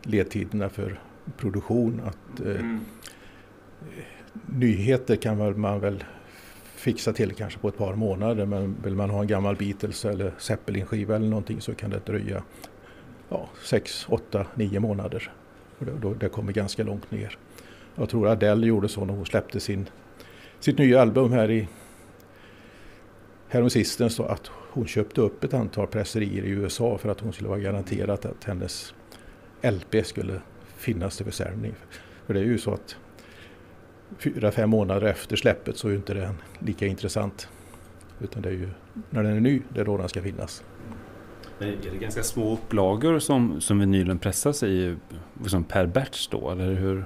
ledtiderna för produktion att eh, mm. nyheter kan man väl fixa till kanske på ett par månader men vill man ha en gammal Beatles eller Zeppelin-skiva eller någonting så kan det dröja ja, 6, 8, 9 månader. Och det, då, det kommer ganska långt ner. Jag tror Adele gjorde så när hon släppte sin, sitt nya album här i häromsistens att hon köpte upp ett antal presserier i USA för att hon skulle vara garanterad att hennes LP skulle finnas till försäljning. För det är ju så att fyra, fem månader efter släppet så är inte den lika intressant. Utan det är ju när den är ny, det är då den ska finnas. Men är det ganska små upplagor som, som vinylen pressas i liksom per batch då, eller hur?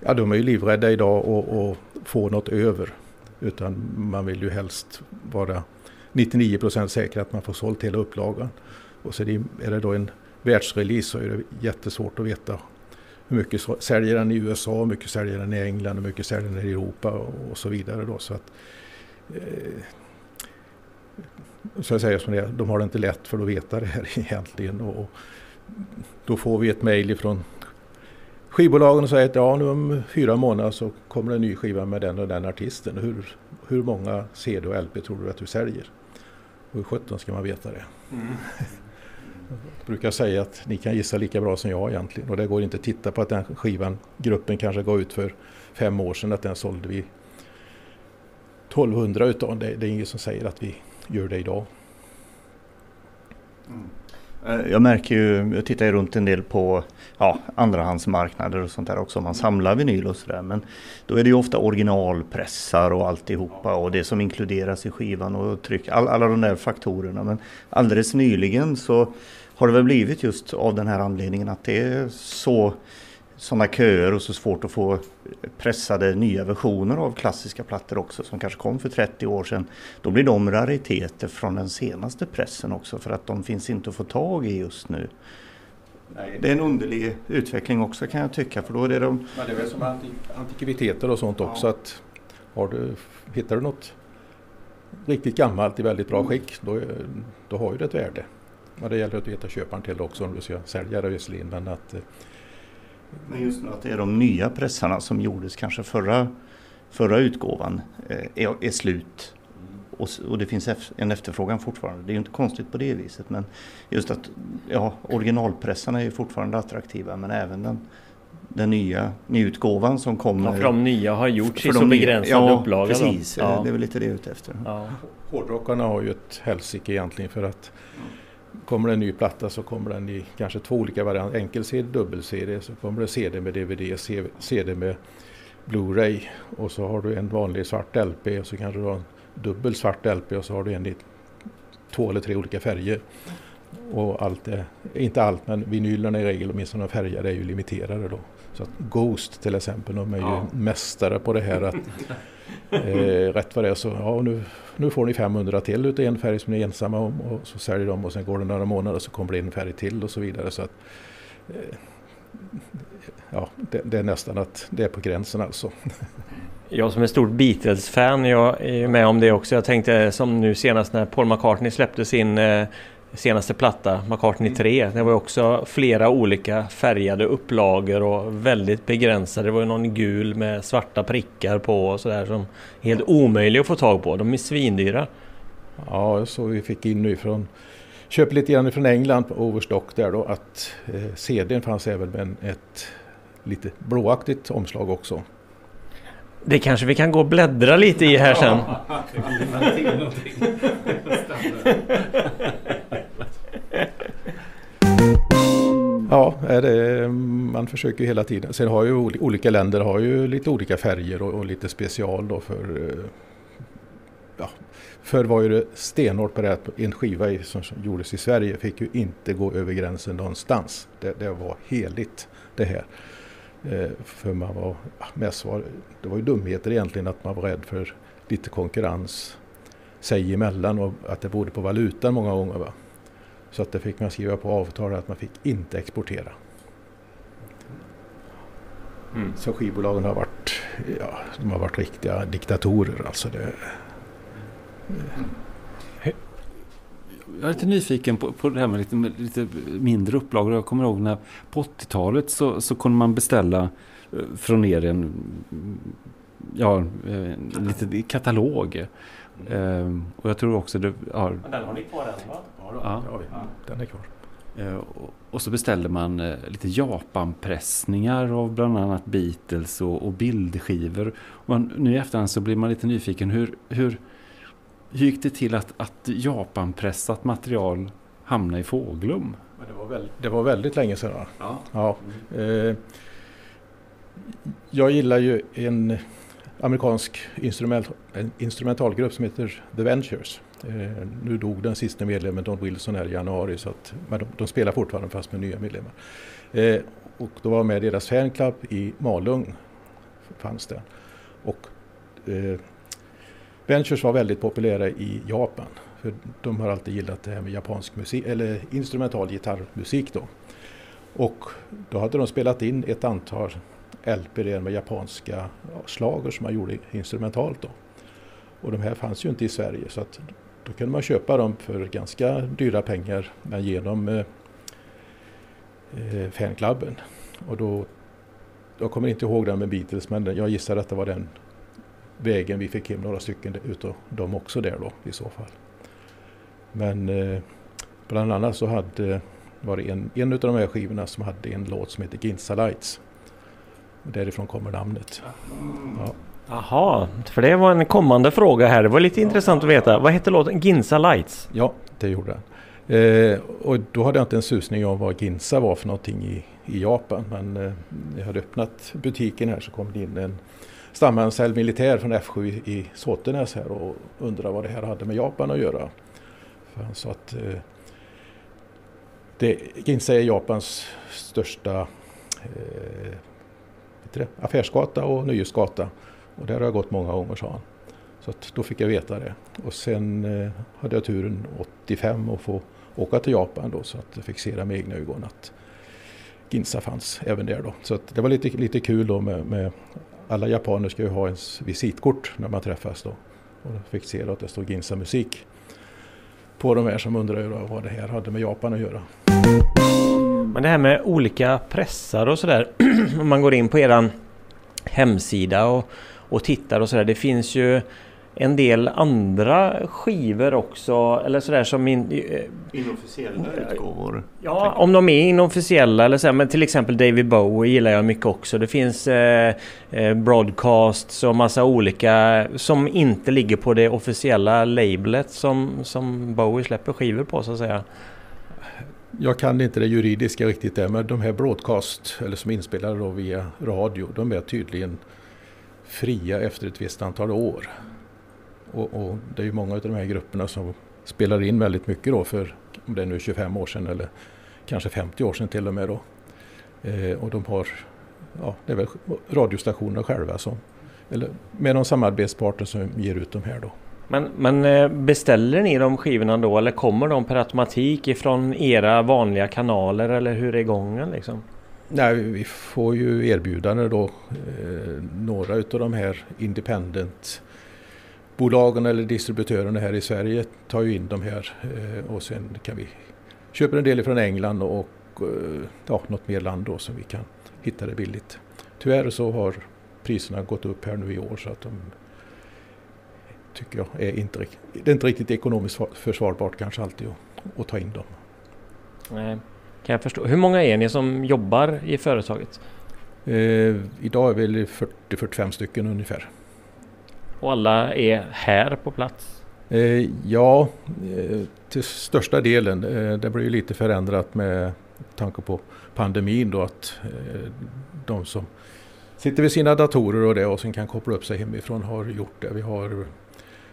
Ja, de är ju livrädda idag att få något över. Utan man vill ju helst vara 99 procent säker att man får sålt hela upplagan. Och så är det då en världsrelease så är det jättesvårt att veta hur mycket säljer den i USA, hur mycket säljer den i England, hur mycket säljer den i Europa och så vidare. Då. Så att, eh, så jag säger som det de har det inte lätt för att veta det här egentligen. Och då får vi ett mejl ifrån skivbolagen och säger att ja, nu om fyra månader så kommer en ny skiva med den och den artisten. Hur, hur många CD och LP tror du att du säljer? Och hur sjutton ska man veta det? Mm. Jag brukar säga att ni kan gissa lika bra som jag egentligen. Och det går inte att titta på att den skivan, gruppen kanske gav ut för fem år sedan, att den sålde vi 1200 utav. Det, det är ingen som säger att vi gör det idag. Mm. Eh, jag märker ju, jag tittar ju runt en del på ja, andrahandsmarknader och sånt där också. Man samlar vinyl och sådär. Men då är det ju ofta originalpressar och alltihopa och det som inkluderas i skivan och tryck. All, alla de där faktorerna. Men alldeles nyligen så har det väl blivit just av den här anledningen att det är så sådana köer och så svårt att få pressade nya versioner av klassiska plattor också som kanske kom för 30 år sedan. Då blir de rariteter från den senaste pressen också för att de finns inte att få tag i just nu. Nej. Det är en underlig utveckling också kan jag tycka för då är det de... Men det är väl som antikviteter och sånt också ja. att har du, hittar du något riktigt gammalt i väldigt bra skick då, då har ju det ett värde. Men det gäller att veta köparen till också om du ska sälja det visserligen men att men just nu att det är de nya pressarna som gjordes kanske förra, förra utgåvan eh, är, är slut. Och, och, det finns en efterfrågan fortfarande. Det är ju inte konstigt på det viset. Men just att ja, originalpressarna är ju fortfarande attraktiva men även den, den nya nyutgåvan som kommer. Ja, för de nya har gjorts i så begränsad ja, upplaga. Precis, ja. det är väl lite det jag är ute efter. Ja. Hårdrockarna har ju ett helsike egentligen för att Kommer det en ny platta så kommer den i kanske två olika varianter. Enkel-CD, dubbel-CD. Så kommer det CD med DVD, CD med Blu-ray. Och så har du en vanlig svart LP och så kanske du har en dubbel svart LP och så har du en i två eller tre olika färger. Och allt är, inte allt, men vinylerna i regel, åtminstone de färgade, är ju limiterade då. Så att Ghost till exempel, de är ju ja. mästare på det här att eh, rätt vad det är så, ja nu, nu får ni 500 till utav en färg som ni är ensamma om och så säljer de och sen går det några månader så kommer det en färg till och så vidare. Så att, eh, ja, det, det, är nästan att det är på gränsen alltså. Jag som är stort Beatles-fan, jag är med om det också. Jag tänkte som nu senast när Paul McCartney släppte sin eh, senaste platta, McCartney 3. Mm. Det var också flera olika färgade upplagor och väldigt begränsade. Det var någon gul med svarta prickar på och sådär som är helt omöjlig att få tag på. De är svindyra. Ja, så vi fick in nu från köpte lite grann från England på Overstock där då att eh, CDn fanns även med ett lite blåaktigt omslag också. Det kanske vi kan gå och bläddra lite i här sen. Ja, det, man försöker hela tiden. Sen har ju olika länder har ju lite olika färger och, och lite special då för eh, ja, Förr var ju det stenhårt på det att en skiva som gjordes i Sverige fick ju inte gå över gränsen någonstans. Det, det var heligt det här. Eh, för man var, mest var, det var ju dumheter egentligen att man var rädd för lite konkurrens sig emellan och att det berodde på valutan många gånger. Va? Så att det fick man skriva på avtal att man fick inte exportera. Mm. Så skivbolagen har varit, ja, de har varit riktiga diktatorer. Alltså det, jag är lite nyfiken på, på det här med lite, lite mindre upplagor. Jag kommer ihåg när på 80-talet så, så kunde man beställa eh, från er en ja, en liten katalog. Ehm, och jag tror också det har... Den har ni kvar än va? Ja. Ja, den är kvar. Eh, och- så beställde man eh, lite Japanpressningar av bland annat Beatles och, och bildskivor. Och nu i efterhand så blir man lite nyfiken. Hur, hur, hur gick det till att, att Japanpressat material hamnade i Fåglum? Det, var väl, det var väldigt länge sedan. Ja. Ja, eh, jag gillar ju en amerikansk instrument, en instrumentalgrupp som heter The Ventures. Eh, nu dog den sista medlemmen Don Wilson här i januari så att, men de, de spelar fortfarande fast med nya medlemmar. Eh, och då var jag med i deras fanclub i Malung. Fanns det. Och eh, Ventures var väldigt populära i Japan. För de har alltid gillat det här med japansk musik, eller instrumental gitarrmusik då. Och då hade de spelat in ett antal LP med japanska slager som man gjorde instrumentalt då. Och de här fanns ju inte i Sverige så att då kunde man köpa dem för ganska dyra pengar men genom eh, eh, fanklubben. Och då, jag kommer inte ihåg den med Beatles men jag gissar att det var den vägen vi fick hem några stycken utav dem också där då i så fall. Men eh, bland annat så hade var det en, en av de här skivorna som hade en låt som heter Ginsa Lights. Därifrån kommer namnet. Ja. Jaha, för det var en kommande fråga här. Det var lite intressant att veta. Vad hette låten? Ginsa Lights? ja, det gjorde den. Eh, och då hade jag inte en susning om vad Ginsa var för någonting i, i Japan. Men eh, jag hade öppnat butiken här så kom det in en stamanställd militär från F7 i, i Såtenäs här och undrade vad det här hade med Japan att göra. För han sa att eh, det, Ginza är Japans största eh, det, affärsgata och nöjesgata. Och där har jag gått många gånger sa han. Så att då fick jag veta det. Och sen eh, hade jag turen 85 att få åka till Japan då så att jag fick se det med egna ögon att Ginza fanns även där då. Så att det var lite, lite kul då med, med alla japaner ska ju ha ens visitkort när man träffas då. Och jag fick se då att det stod Ginza musik på de här som undrade vad det här hade med Japan att göra. Men det här med olika pressar och sådär. Om man går in på eran hemsida och, och tittar och sådär. Det finns ju en del andra skivor också. Eller sådär som... In, eh, Inofficiella utgåvor. Ja, om de är inofficiella eller så men till exempel David Bowie gillar jag mycket också. Det finns eh, eh, broadcasts och massa olika som inte ligger på det officiella labelet som, som Bowie släpper skivor på så att säga. Jag kan inte det juridiska riktigt där, men de här broadcast, eller som inspelade då via radio, de är tydligen fria efter ett visst antal år. Och, och det är ju många av de här grupperna som spelar in väldigt mycket då för, om det är nu 25 år sedan eller kanske 50 år sedan till och med då. Eh, och de har, ja det är väl radiostationerna själva som, eller med någon samarbetspartner som ger ut de här då. Men, men eh, beställer ni de skivorna då eller kommer de per automatik ifrån era vanliga kanaler eller hur är gången liksom? Nej, vi får ju erbjudande då. Eh, några utav de här independent bolagen eller distributörerna här i Sverige tar ju in de här eh, och sen kan vi köpa en del från England och eh, ja, något mer land då som vi kan hitta det billigt. Tyvärr så har priserna gått upp här nu i år så att de tycker jag är inte, det är inte riktigt ekonomiskt försvarbart kanske alltid att, att ta in dem. Nej, kan jag förstå. Hur många är ni som jobbar i företaget? Eh, idag är vi väl 40-45 stycken ungefär. Och alla är här på plats? Eh, ja, eh, till största delen. Eh, det blir ju lite förändrat med tanke på pandemin då att de som sitter vid sina datorer och det och sen kan koppla upp sig hemifrån har gjort det. Vi har,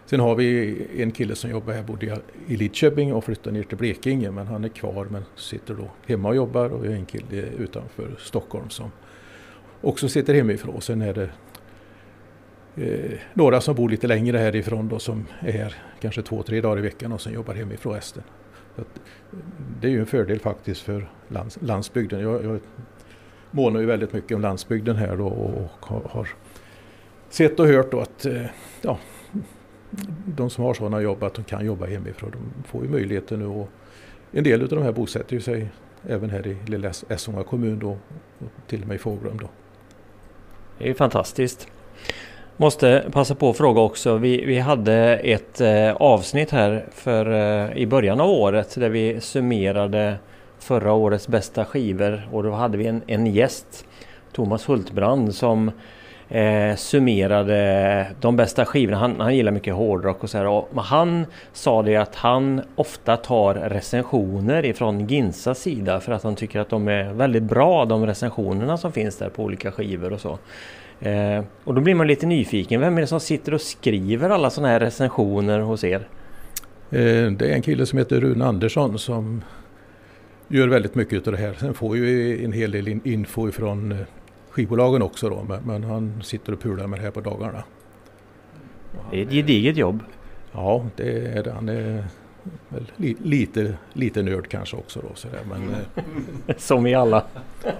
sen har vi en kille som jobbar här, bodde i Lidköping och flyttade ner till Blekinge men han är kvar men sitter då hemma och jobbar och vi har en kille utanför Stockholm som också sitter hemifrån. Sen är det eh, några som bor lite längre härifrån då som är här kanske två, tre dagar i veckan och som jobbar hemifrån resten. Så att, eh, det är ju en fördel faktiskt för lands, landsbygden. Jag, jag månar ju väldigt mycket om landsbygden här då och har, har sett och hört då att eh, ja, de som har sådana jobb att de kan jobba hemifrån, de får ju möjligheten nu och en del av de här bosätter ju sig även här i lilla Essunga kommun då och till och med i Fåglum då. Det är ju fantastiskt. Måste passa på att fråga också. Vi, vi hade ett eh, avsnitt här för, eh, i början av året där vi summerade förra årets bästa skivor och då hade vi en, en gäst, Thomas Hultbrand, som eh, summerade de bästa skivorna. Han, han gillar mycket hårdrock och så här. Och han sa det att han ofta tar recensioner ifrån Ginsas sida för att han tycker att de är väldigt bra de recensionerna som finns där på olika skivor och så. Eh, och då blir man lite nyfiken. Vem är det som sitter och skriver alla sådana här recensioner hos er? Eh, det är en kille som heter Rune Andersson som gör väldigt mycket av det här. Sen får ju en hel del info ifrån eh, skivbolagen också då, men han sitter och pular med det här på dagarna. Det är ett gediget jobb. Ja, det är det. Han är väl li, lite, lite nörd kanske också då. Sådär, men, mm. Som i alla.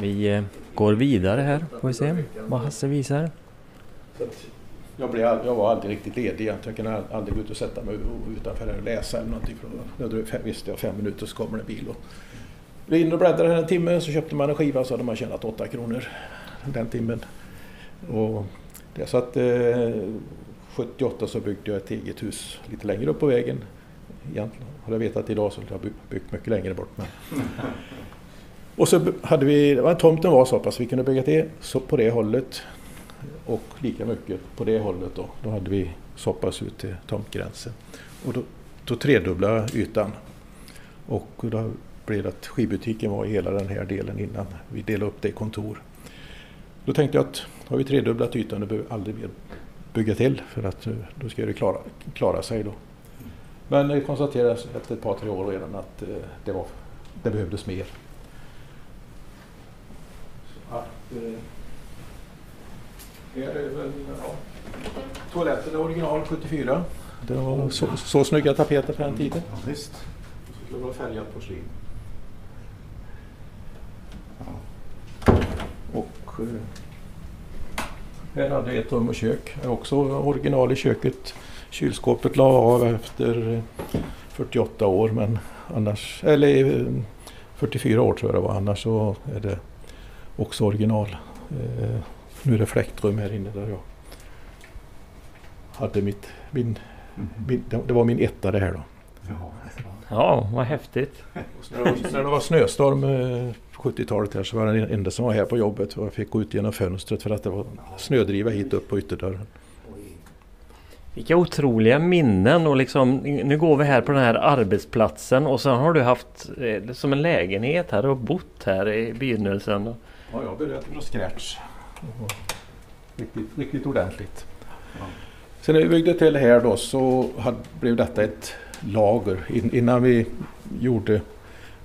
Vi eh, går vidare här, får vi se vad Hasse visar. Jag, blev, jag var aldrig riktigt ledig egentligen. Jag kunde aldrig gå ut och sätta mig utanför här och läsa eller någonting. För då visste jag fem minuter så kommer det en bil. Och vi in och bläddrade en timme så köpte man en skiva så hade man tjänat åtta kronor den timmen. Och det så att eh, 78 så byggde jag ett eget hus lite längre upp på vägen. Egentligen hade jag vetat idag så hade jag byggt mycket längre bort. Men. Och så hade vi, tomten var så pass vi kunde bygga till så på det hållet och lika mycket på det hållet då. Då hade vi så pass ut till tomtgränsen. Och då, då tredubblade ytan. Och då blev det att skibutiken var i hela den här delen innan vi delade upp det i kontor. Då tänkte jag att har vi tredubblat ytan, då behöver vi aldrig mer bygga till för att eh, då ska det klara, klara sig då. Men det konstaterades efter ett par tre år redan att eh, det, var, det behövdes mer. Så att, eh, här är väl, ja. Toaletten är original 74. Det var så, så snygga tapeter på den tiden. Ja, visst. Skulle det vara färgat porslin. Ja. Och eh, här hade ett rum och kök. Också original i köket. Kylskåpet la av efter 48 år men annars, eller 44 år tror jag det var, annars så är det också original. Eh, nu är det fläktrum här inne där jag hade mitt, min, min det var min etta det här då. Ja, vad häftigt. När det, var, när det var snöstorm 70-talet eh, här så var det den enda som var här på jobbet och jag fick gå ut genom fönstret för att det var snödriva hit upp på ytterdörren. Vilka otroliga minnen och liksom nu går vi här på den här arbetsplatsen och sen har du haft eh, som en lägenhet här och bott här i begynnelsen. Ja, jag började från scratch. Riktigt, riktigt ordentligt. Ja. Sen när vi byggde till här då så hade, blev detta ett lager. In, innan vi gjorde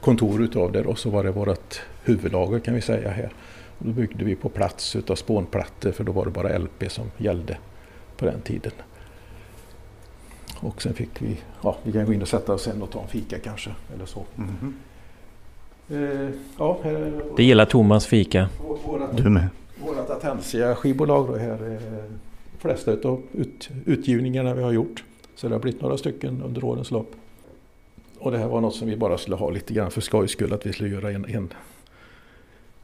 kontor utav det och så var det vårt huvudlager kan vi säga här. Och då byggde vi på plats utav spånplattor för då var det bara LP som gällde på den tiden. Och sen fick vi, ja vi kan gå in och sätta oss sen och ta en fika kanske eller så. Mm -hmm. eh, ja, det gillar Thomas fika. Våra, du med vårt Atensia skivbolag då här. Eh, flesta av ut, utgivningarna vi har gjort. Så det har blivit några stycken under årens lopp. Och det här var något som vi bara skulle ha lite grann för skojs skull. Att vi skulle göra en, en,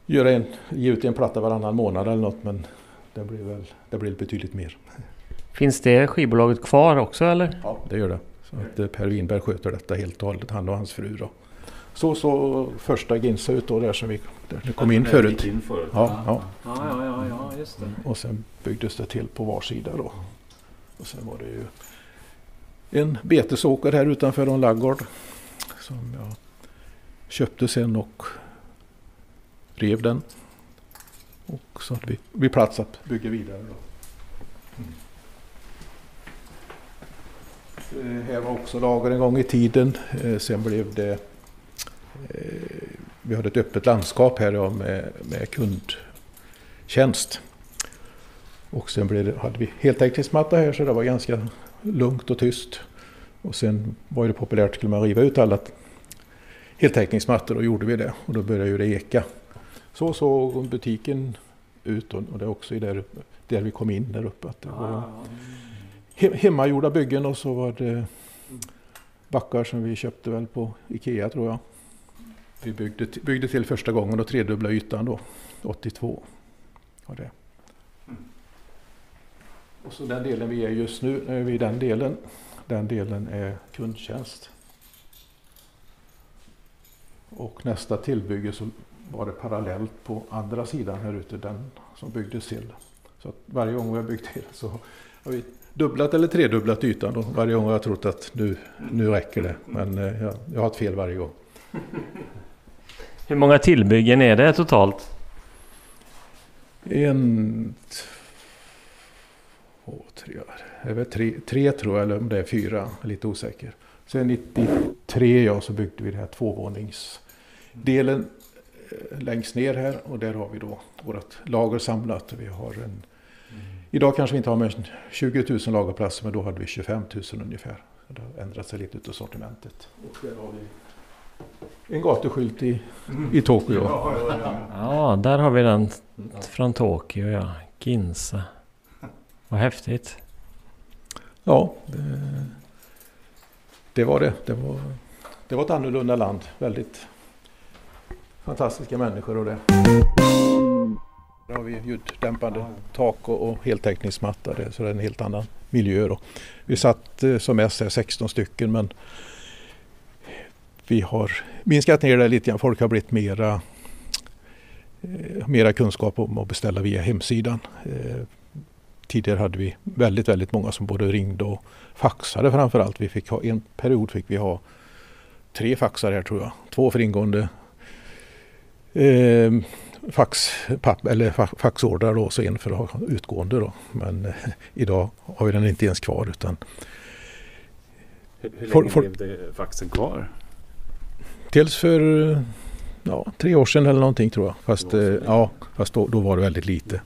göra en ge ut en platta varannan månad eller något. Men det blir väl det blir betydligt mer. Finns det skivbolaget kvar också eller? Ja, det gör det. Så att eh, Per Winberg sköter detta helt och hållet, han och hans fru. Då. Så så första Ginsa ut då där som vi där det kom in förut. In förut. Ja, ja. Ja, ja, ja, ja, just det. Och sen byggdes det till på var sida då. Och sen var det ju en betesåker här utanför en laggård. Som jag köpte sen och rev den. Och så hade vi, vi plats att bygga vidare. Då. Eh, här var också lager en gång i tiden. Eh, sen blev det eh, vi hade ett öppet landskap här med, med kundtjänst. Och sen blev det, hade vi heltäckningsmatta här så det var ganska lugnt och tyst. Och sen var det populärt, skulle man riva ut alla heltäckningsmattor och gjorde vi det. Och då började ju det eka. Så såg butiken ut och det är också där, där vi kom in där uppe. Att det var hemmagjorda byggen och så var det backar som vi köpte väl på Ikea tror jag. Vi byggde, byggde till första gången och tredubbla ytan då, 82. Och, det. och så den delen vi är just nu, nu är vi i den delen. Den delen är kundtjänst. Och nästa tillbygge så var det parallellt på andra sidan här ute, den som byggdes till. Så att varje gång vi har byggt till så har vi dubblat eller tredubblat ytan. Då. Varje gång har jag trott att nu, nu räcker det. Men eh, jag, jag har ett fel varje gång. Hur många tillbyggen är det totalt? En, två, tre, det är väl tre, tre tror jag, eller om det är fyra, lite osäker. Sen 93 ja, så byggde vi den här tvåvåningsdelen eh, längst ner här och där har vi då vårt lager samlat. Vi har en, Idag kanske vi inte har mer än 20 000 lagerplatser men då hade vi 25 000 ungefär. Det har ändrat sig lite utav sortimentet. Och där har vi en gatuskylt i, i Tokyo. Ja, där har vi den från Tokyo ja. Ginza. Vad häftigt. Ja, det, det var det. Det var, det var ett annorlunda land. Väldigt fantastiska människor och det. Där har vi ljuddämpande tak och, och heltäckningsmatta. Så det är en helt annan miljö. Då. Vi satt eh, som mest här 16 stycken men vi har minskat ner det lite grann. Folk har blivit mera, eh, mera kunskap om att beställa via hemsidan. Eh, tidigare hade vi väldigt, väldigt många som både ringde och faxade framförallt. Vi fick ha, en period fick vi ha tre faxar här tror jag. Två för ingående eh, fax, papp, eller faxordrar och så en för att ha utgående. Då. Men eh, idag har vi den inte ens kvar. Utan Hur, hur For- länge for- levde faxen kvar? Dels för ja, tre år sedan eller någonting tror jag. Fast, eh, ja, fast då, då var det väldigt lite.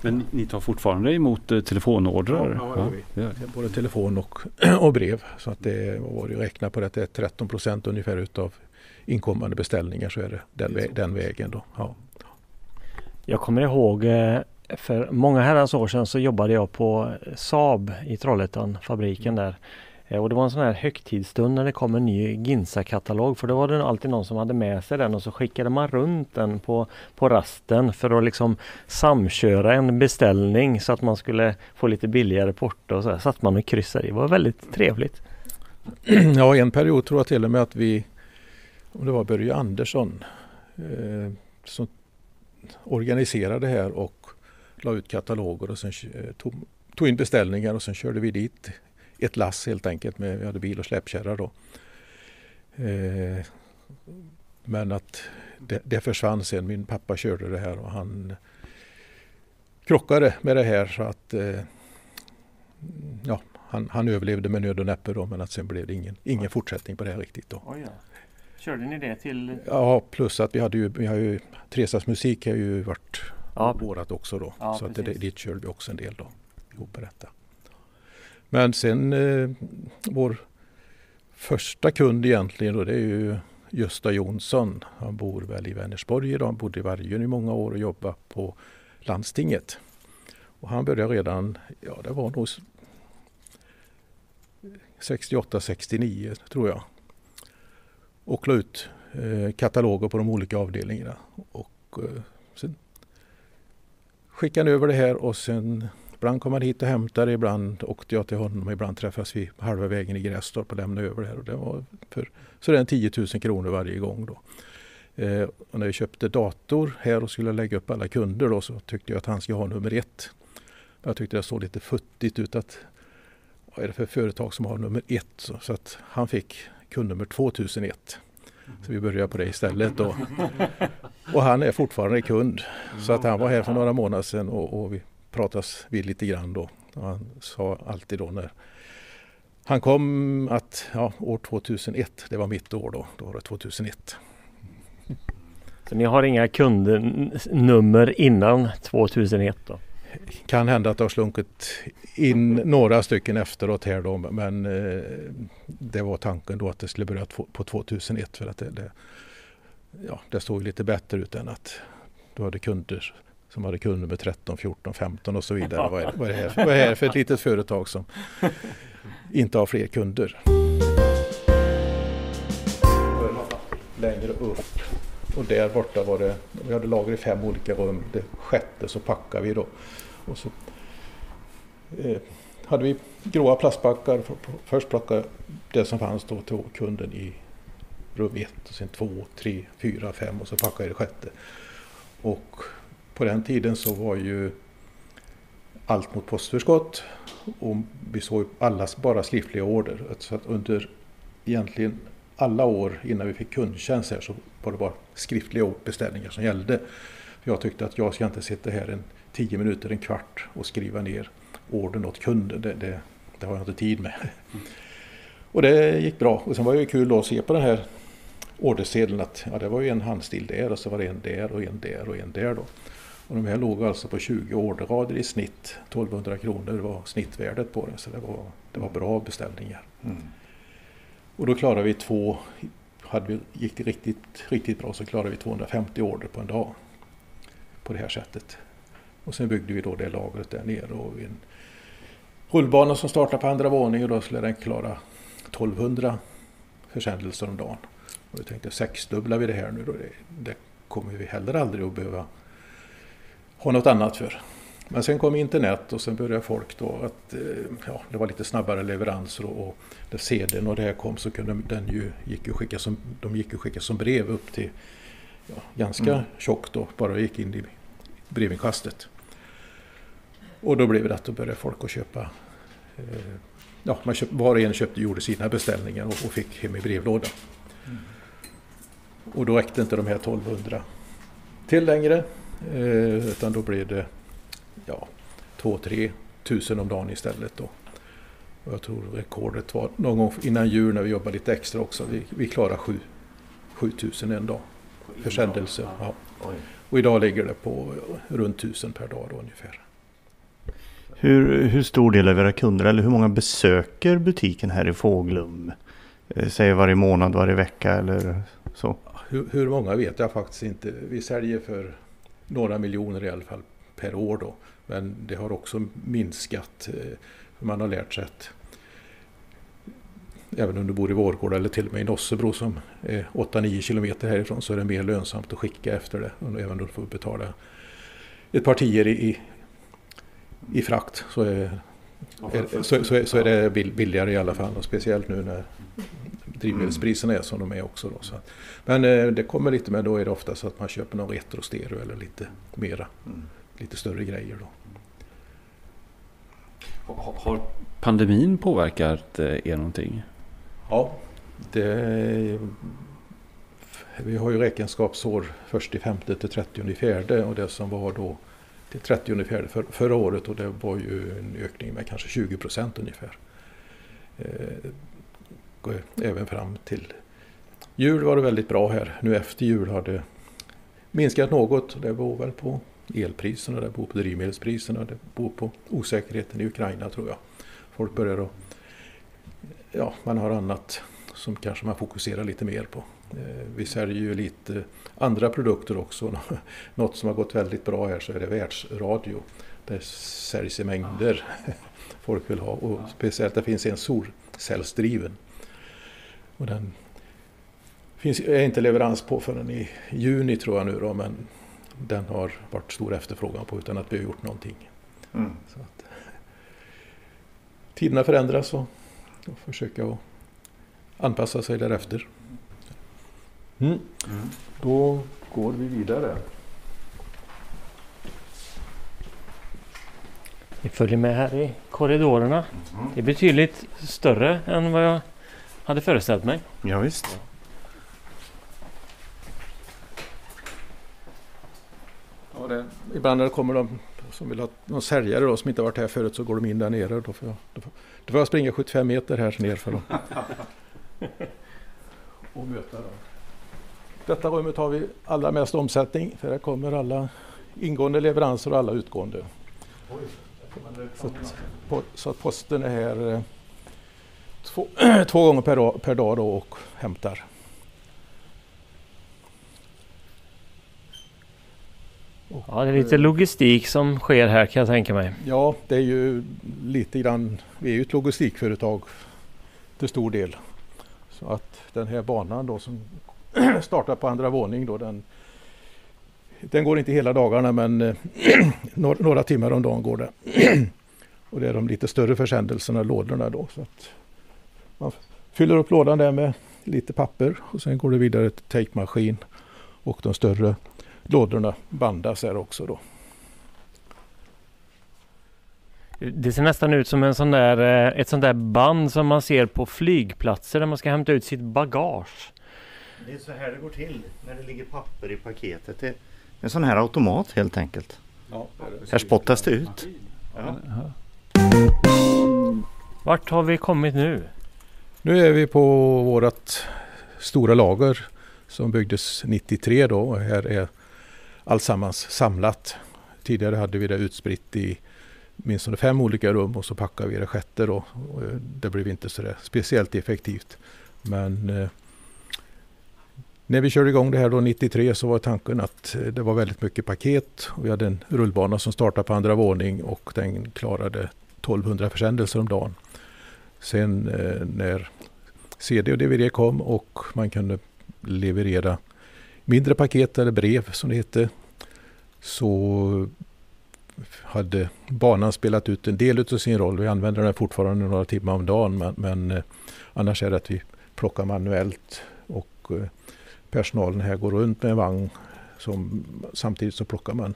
Men ni tar fortfarande emot eh, telefonordrar? Ja, ja, det gör vi. det gör ni. Både telefon och, och brev. Så att det var ju räkna på det att det är 13 procent ungefär utav inkommande beställningar så är det den, Det är vä- den vägen. Då. Ja. Jag kommer ihåg eh, för många herrans år sedan så jobbade jag på Saab i Trollhättan, fabriken där. Eh, Och det var en sån här högtidsstund när det kom en ny Ginsa-katalog för då var det alltid någon som hade med sig den och så skickade man runt den på, på rasten för att liksom samköra en beställning så att man skulle få lite billigare porto och så här. satt man och kryssade i. Det var väldigt trevligt. ja, en period tror jag till och med att vi, om det var Börje Andersson, eh, som organiserade det här och la ut kataloger och sen eh, tog, tog in beställningar och sen körde vi dit ett lass helt enkelt. Med, vi hade bil och släpkärra då. Eh, men att det, det försvann sen. Min pappa körde det här och han krockade med det här så att eh, ja, han, han överlevde med nöd och näppe då men att sen blev det ingen, ingen fortsättning på det här riktigt då. Oh ja. Körde ni det till? Ja, plus att vi hade ju, vi har ju Tresas musik har ju varit Ja, vårat också då. Ja, så att det, dit körde vi också en del då. Ihop med detta. Men sen eh, vår första kund egentligen då det är ju Gösta Jonsson. Han bor väl i Vänersborg idag. Han bodde i Vargön i många år och jobbade på landstinget. Och han började redan, ja det var nog 68-69 tror jag. Och la ut eh, kataloger på de olika avdelningarna. Och eh, sen skickade han över det här och sen ibland kom han hit och hämtade, ibland åkte jag till honom, ibland träffas vi halva vägen i Grästorp och lämnade över det här. Och det var för sådär 10 000 kronor varje gång då. Eh, och när vi köpte dator här och skulle lägga upp alla kunder då så tyckte jag att han skulle ha nummer ett. Jag tyckte det såg lite futtigt ut att vad är det för företag som har nummer ett? Så, så att han fick kundnummer 2001. Så vi började på det istället. Då. Och han är fortfarande kund. Så att han var här för några månader sedan och, och vi pratas vid lite grann då. Och han sa alltid då när han kom att ja, år 2001, det var mitt år då. Då var det 2001. Så ni har inga kundnummer innan 2001 då? Kan hända att det har slunkit in några stycken efteråt här då men eh, det var tanken då att det skulle börja på 2001 för att det, det, ja, det såg ju lite bättre ut än att du hade kunder som hade kunder med 13, 14, 15 och så vidare. Vad är, vad är, det, här, vad är det här för ett litet företag som inte har fler kunder? längre upp. Och där borta var det, vi hade lager i fem olika rum. Det sjätte så packade vi då. Och så eh, hade vi gråa plastbackar. Först plockade det som fanns då till kunden i rum ett, och sen två, tre, fyra, fem och så packade vi det sjätte. Och på den tiden så var ju allt mot postförskott och vi såg allas bara skriftliga order. Så att under egentligen alla år innan vi fick kundtjänst här så var det bara skriftliga beställningar som gällde. Jag tyckte att jag ska inte sitta här en tio minuter, en kvart och skriva ner ordern åt kunden. Det, det, det har jag inte tid med. Mm. Och det gick bra. Och sen var det kul att se på den här ordersedeln att ja, det var ju en handstil där och så var det en där och en där och en där då. Och de här låg alltså på 20 orderrader i snitt. 1200 kronor var snittvärdet på det så det var, det var bra beställningar. Mm. Och då klarade vi två, hade vi, gick det riktigt, riktigt bra så klarade vi 250 order på en dag. På det här sättet. Och sen byggde vi då det lagret där nere och en rullbana som startade på andra våningen och då skulle den klara 1200 försändelser om dagen. Och då tänkte sexdubblar vi det här nu då, det, det kommer vi heller aldrig att behöva ha något annat för. Men sen kom internet och sen började folk då att eh, ja, det var lite snabbare leveranser och, och när CDn och det här kom så kunde den ju, gick ju skicka som, de gick ju skicka som brev upp till ja, ganska mm. tjockt då, bara gick in i brevinkastet. Och då blev det att då började folk att köpa eh, Ja, man köpt, var och en köpte, gjorde sina beställningar och, och fick hem i brevlådan. Mm. Och då räckte inte de här 1200 till längre. Eh, utan då blev det ja, 2-3 tusen om dagen istället. Då. Och jag tror rekordet var någon gång innan jul när vi jobbade lite extra också. Vi, vi klarade 7, 7000 en dag. Försändelser. Ja. Och idag ligger det på runt 1000 per dag då, ungefär. Hur, hur stor del av era kunder eller hur många besöker butiken här i Fåglum? Eh, säg varje månad, varje vecka eller så? Hur, hur många vet jag faktiskt inte. Vi säljer för några miljoner i alla fall per år då. Men det har också minskat. Eh, man har lärt sig att även om du bor i Vårgårda eller till och med i Nossebro som är 8-9 kilometer härifrån så är det mer lönsamt att skicka efter det. även om du får betala ett par tior i, i frakt så är, är så, så, så är det billigare i alla fall. Och speciellt nu när drivmedelspriserna är som de är också. Då, så. Men eh, det kommer lite med, då är det ofta så att man köper någon retro-stereo eller lite mera, mm. Lite större grejer då. Har pandemin påverkat eh, er någonting? Ja, det, vi har ju räkenskapsår först i femte till 30 fjärde och det som var då till 30 fjärde för, förra året och det var ju en ökning med kanske 20 procent ungefär. Eh, även fram till jul var det väldigt bra här. Nu efter jul har det minskat något. Det beror väl på elpriserna, det beror på drivmedelspriserna, det beror på osäkerheten i Ukraina tror jag. Folk börjar att... Ja, man har annat som kanske man fokuserar lite mer på. Eh, vi säljer ju lite andra produkter också. Något som har gått väldigt bra här så är det världsradio. Det säljs i mängder folk vill ha och speciellt det finns en solcellsdriven och den finns, är inte leverans på förrän i juni tror jag nu då, men den har varit stor efterfrågan på utan att vi har gjort någonting. Mm. Så att, tiderna förändras och, och försöka att anpassa sig därefter. Mm. Mm. Då går vi vidare. Vi följer med här i korridorerna. Mm. Det är betydligt större än vad jag hade föreställt mig. Ja, visst. Ja, det, ibland när det kommer de som vill ha någon säljare då, som inte varit här förut så går de in där nere. Då får jag, då får, då får jag springa 75 meter här ner för dem. och möta dem. Detta rummet har vi allra mest omsättning för här kommer alla ingående leveranser och alla utgående. Så att, så att posten är här eh, två, två gånger per, dag, per dag då och hämtar. Ja, det är lite logistik som sker här kan jag tänka mig. Ja, det är ju lite grann, vi är ju ett logistikföretag till stor del. Så att den här banan då som startar på andra våning då. Den, den går inte hela dagarna men eh, några timmar om dagen går det. Och det är de lite större försändelserna, lådorna då. Så att man fyller upp lådan där med lite papper och sen går det vidare till tejpmaskin och de större lådorna bandas här också då. Det ser nästan ut som en sån där, eh, ett sånt där band som man ser på flygplatser där man ska hämta ut sitt bagage. Det är så här det går till när det ligger papper i paketet. Det är en sån här automat helt enkelt. Ja, Här spottas det ut. Ja. Vart har vi kommit nu? Nu är vi på vårt stora lager som byggdes 93 då här är alltsammans samlat. Tidigare hade vi det utspritt i minst fem olika rum och så packade vi det sjätte då. Eh, det blev inte så speciellt effektivt. Men eh, när vi körde igång det här då 93 så var tanken att eh, det var väldigt mycket paket. Och vi hade en rullbana som startade på andra våning och den klarade 1200 försändelser om dagen. Sen eh, när CD och DVD kom och man kunde leverera mindre paket eller brev som det hette så hade banan spelat ut en del av sin roll. Vi använder den fortfarande några timmar om dagen men, men eh, annars är det att vi plockar manuellt och eh, personalen här går runt med en vagn som, samtidigt så plockar man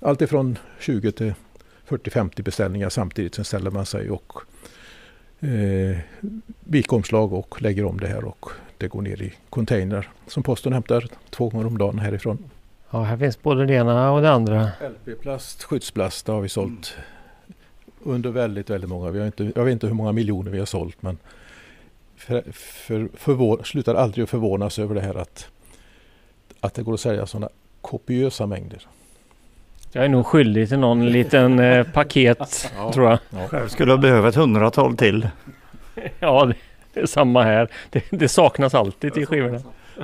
allt ifrån 20 till 40-50 beställningar samtidigt. Sen ställer man sig och eh, vikomslag och lägger om det här och det går ner i container som posten hämtar två gånger om dagen härifrån. Ja, här finns både det ena och det andra. LP-plast, skyddsplast har vi sålt under väldigt, väldigt många. Vi har inte, jag vet inte hur många miljoner vi har sålt men för, för, förvår, slutar aldrig att förvånas över det här att, att det går att sälja sådana kopiösa mängder. Jag är nog skyldig till någon liten eh, paket Ja. tror jag. Ja. Själv skulle jag behöva ett hundratal till. Ja, det är samma här. Det, det saknas alltid till skivorna.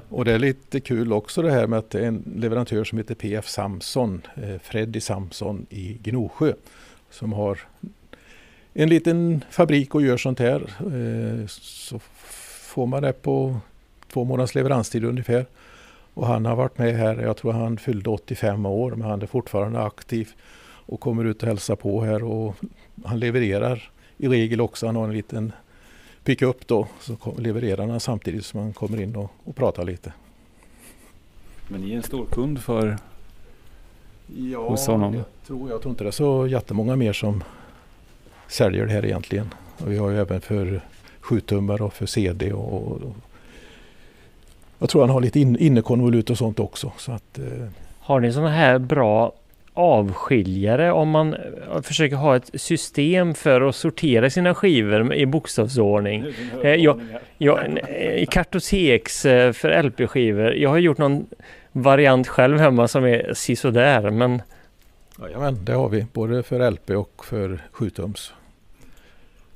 Och det är lite kul också det här med att det är en leverantör som heter PF Samson, eh, Freddy Samson i Gnosjö, som har en liten fabrik och gör sånt här. Eh, så får man det på två månaders leveranstid ungefär. Och han har varit med här, jag tror han fyllde 85 år, men han är fortfarande aktiv och kommer ut och hälsar på här och han levererar i regel också. Han har en liten pickup då, så levererar han samtidigt som han kommer in och, och pratar lite. Men ni är en stor kund för... Ja, hos honom? Jag tror, jag tror inte det är så jättemånga mer som säljer det här egentligen. Och vi har ju även för 7-tummar och för CD och, och, och jag tror han har lite in, innekonvolut och sånt också. Så att, eh, Har ni sådana här bra avskiljare om man eh, försöker ha ett system för att sortera sina skivor i bokstavsordning? Eh, jag- Ja, en- eh, kartoteks för LP-skivor. Jag har gjort någon variant själv hemma som är sisådär men jajamän, det har vi både för LP och för 7-tums.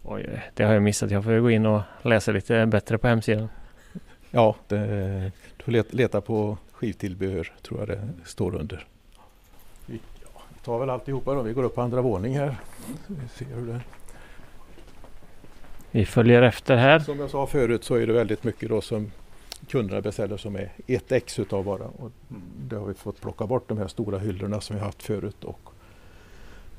oj, det har jag missat. Jag får gå in och läsa lite bättre på hemsidan. Ja, det, du får leta, leta på skivtillbehör tror jag det står under. Tar väl alltihopa då. Vi går upp på andra våning här. Vi ser hur det Vi följer efter här. Som jag sa förut så är det väldigt mycket då som kunderna beställer som är ett ex utav bara. Och det har vi fått plocka bort de här stora hyllorna som vi haft förut och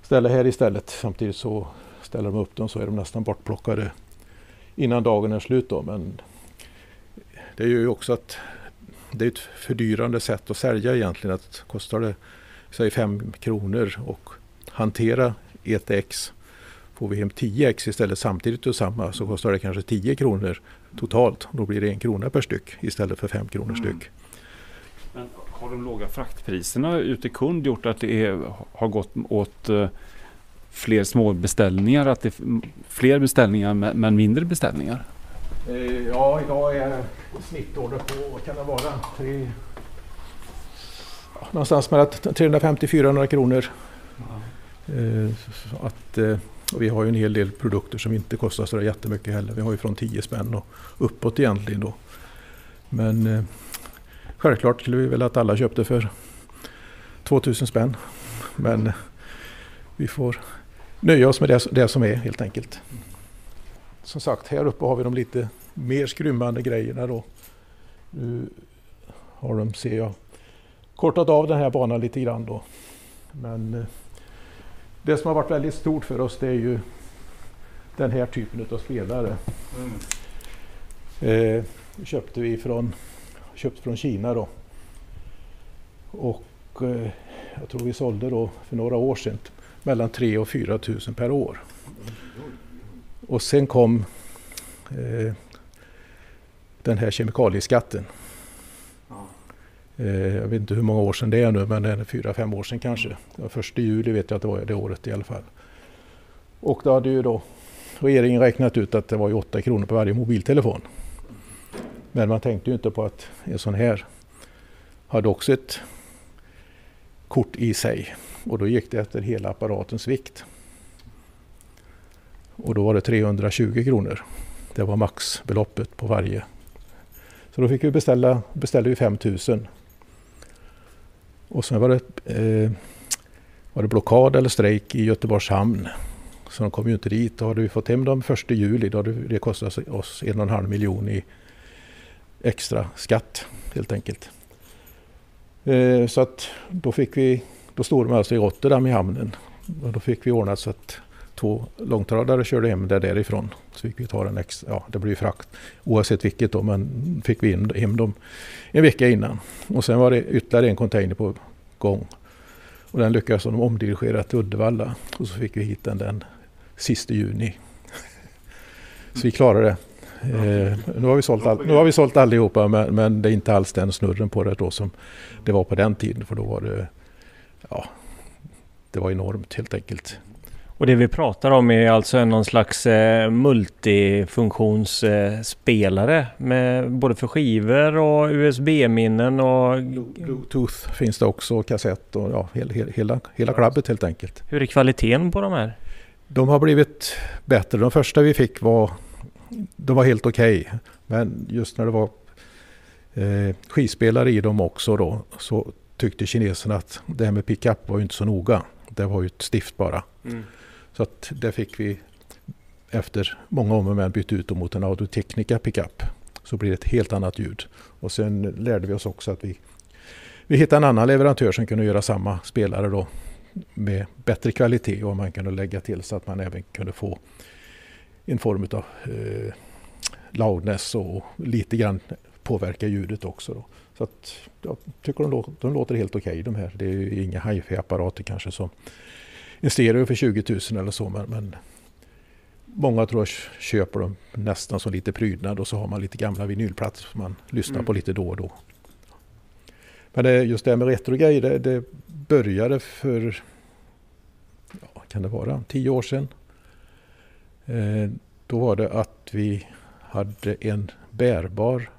ställa här istället. Samtidigt så ställer de upp dem så är de nästan bortplockade innan dagen är slut då. Men det är ju också att det är ett fördyrande sätt att sälja egentligen. Att kostar det säg 5 kronor och hantera ett ex Får vi hem 10 ex istället samtidigt och samma så kostar det kanske 10 kronor totalt. Då blir det en krona per styck istället för 5 kronor styck. Men har de låga fraktpriserna ut till kund gjort att det är, har gått åt eh, fler små beställningar? Att det fler beställningar men mindre beställningar? Eh, Ja, idag är snittorder på, vad kan det vara? Tre... Någonstans mellan 350-400 kronor. Så att, eh, och vi har ju en hel del produkter som inte kostar så jättemycket heller. Vi har ju från 10 spänn och uppåt egentligen då. Men eh, självklart skulle vi väl att alla köpte för 2000 spänn. Men vi får nöja oss med det, det som är helt enkelt. Som sagt, här uppe har vi de lite mer skrymmande grejerna då. Nu har de, ser jag, kortat av den här banan lite grann då. Men eh, det som har varit väldigt stort för oss det är ju den här typen av spelare. Mm. Eh, köpte vi från, köpt från Kina då. Och eh, jag tror vi sålde då för några år sedan mellan 3 och 4 tusen per år. Och sen kom eh, den här kemikalieskatten. Eh, jag vet inte hur många år sedan det är nu men det är fyra, fem år sedan kanske. Första juli vet jag att det var det året i alla fall. Och då hade ju då regeringen räknat ut att det var 8 kronor på varje mobiltelefon. Men man tänkte ju inte på att en sån här hade också ett kort i sig. Och då gick det efter hela apparatens vikt. Och då var det 320 kronor. Det var maxbeloppet på varje. Så då fick vi beställa, beställde vi 5000. Och sen var det, eh, var det blockad eller strejk i Göteborgs hamn. Så de kom ju inte dit. Då hade vi fått hem dem första juli. Då hade det kostat oss en och en halv miljon i extra skatt helt enkelt. Eh, så att då fick vi, då stod de alltså i Rotterdam i hamnen. Och då fick vi ordnat så att två långtradare körde hem där därifrån. Så fick vi ta en extra, ja det blir frakt oavsett vilket då, men fick vi in, hem dem en vecka innan. Och sen var det ytterligare en container på gång. Och den lyckades de omdirigera till Uddevalla. Och så fick vi hit den den sista juni. Så vi klarade det. Eh, nu, har vi sålt all, nu har vi sålt allihopa men, men det är inte alls den snurren på det då som det var på den tiden. För då var det, ja, det var enormt helt enkelt. Och det vi pratar om är alltså någon slags eh, multifunktionsspelare med både för skivor och USB-minnen och... Bluetooth finns det också, kassett och ja, hela, hela, hela klabbet helt enkelt. Hur är kvaliteten på de här? De har blivit bättre. De första vi fick var, de var helt okej. Okay. Men just när det var eh, skivspelare i dem också då så tyckte kineserna att det här med pickup var ju inte så noga. Det var ju ett stift bara. Mm. Så att där fick vi efter många om och men byta ut mot en Audio-Technica pickup. Så blir det ett helt annat ljud. Och sen lärde vi oss också att vi, vi hittade en annan leverantör som kunde göra samma spelare då med bättre kvalitet och man kunde lägga till så att man även kunde få en form av eh, loudness och lite grann påverka ljudet också. Då. Så att jag tycker de låter, de låter helt okej okay, de här. Det är ju inga hifi-apparater kanske som en stereo för 20 000 eller så. Men, men många tror jag köper dem nästan som lite prydnad och så har man lite gamla vinylplattor som man lyssnar mm. på lite då och då. Men det, just det här med retrogrejer, det, det började för, ja, kan det vara, tio år sedan. Eh, då var det att vi hade en bärbar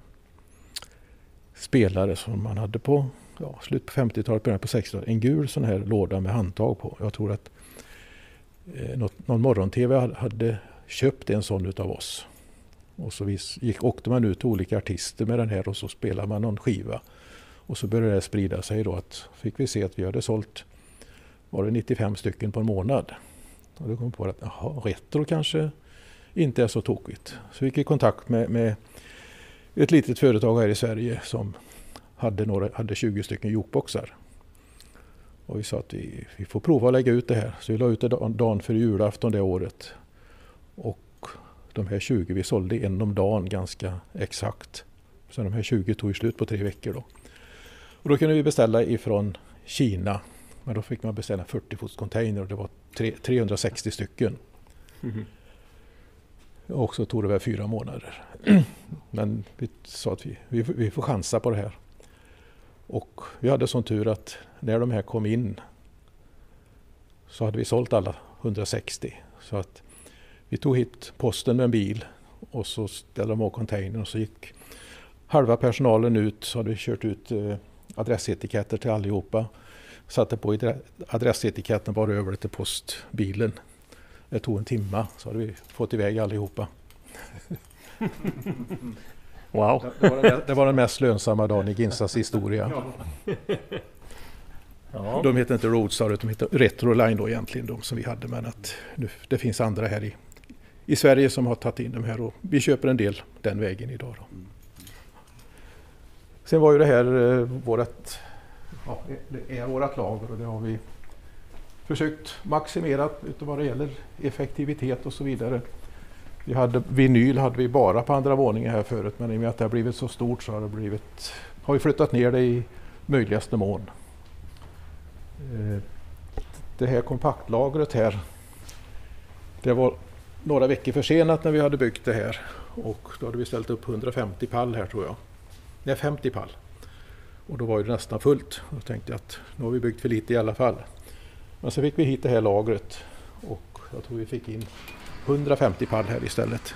spelare som man hade på ja, slut på 50-talet, början på 60-talet. En gul sån här låda med handtag på. Jag tror att eh, något, någon morgon-tv hade köpt en sån utav oss. Och så gick, åkte man ut till olika artister med den här och så spelade man någon skiva. Och så började det sprida sig då att fick vi se att vi hade sålt var det 95 stycken på en månad. Och då kom vi på att aha, retro kanske inte är så tokigt. Så vi fick i kontakt med, med ett litet företag här i Sverige som hade, några, hade 20 stycken jukeboxar. Och vi sa att vi, vi får prova att lägga ut det här. Så vi la ut det dagen före julafton det året. Och de här 20, vi sålde en om dagen ganska exakt. Så de här 20 tog slut på tre veckor då. Och då kunde vi beställa ifrån Kina. Men då fick man beställa 40 fots container och det var 360 stycken. Mm. Och så tog det väl fyra månader. Men vi sa att vi, vi, vi får chansa på det här. Och vi hade sån tur att när de här kom in så hade vi sålt alla 160. Så att vi tog hit posten med en bil och så ställde de av containern och så gick halva personalen ut. Så hade vi kört ut eh, adressetiketter till allihopa. Satte på adressetiketten bara över till postbilen. Det tog en timme så hade vi fått iväg allihopa. Wow. Det var, den, det var den mest lönsamma dagen i Ginsas historia. Ja. De heter inte Roadstar utan de heter Retroline då egentligen de som vi hade. Men att nu, det finns andra här i, i Sverige som har tagit in de här och vi köper en del den vägen idag. Då. Sen var ju det här eh, vårat, ja, det är vårat lager och det har vi försökt maximera utav vad det gäller effektivitet och så vidare. Vi hade, vinyl hade vi bara på andra våningen här förut men i och med att det har blivit så stort så har, det blivit, har vi flyttat ner det i möjligaste mån. Eh, det här kompaktlagret här det var några veckor försenat när vi hade byggt det här och då hade vi ställt upp 150 pall här tror jag. Nej 50 pall. Och då var det nästan fullt. Då tänkte jag att nu har vi byggt för lite i alla fall. Men så fick vi hit det här lagret och jag tror vi fick in 150 pall här istället.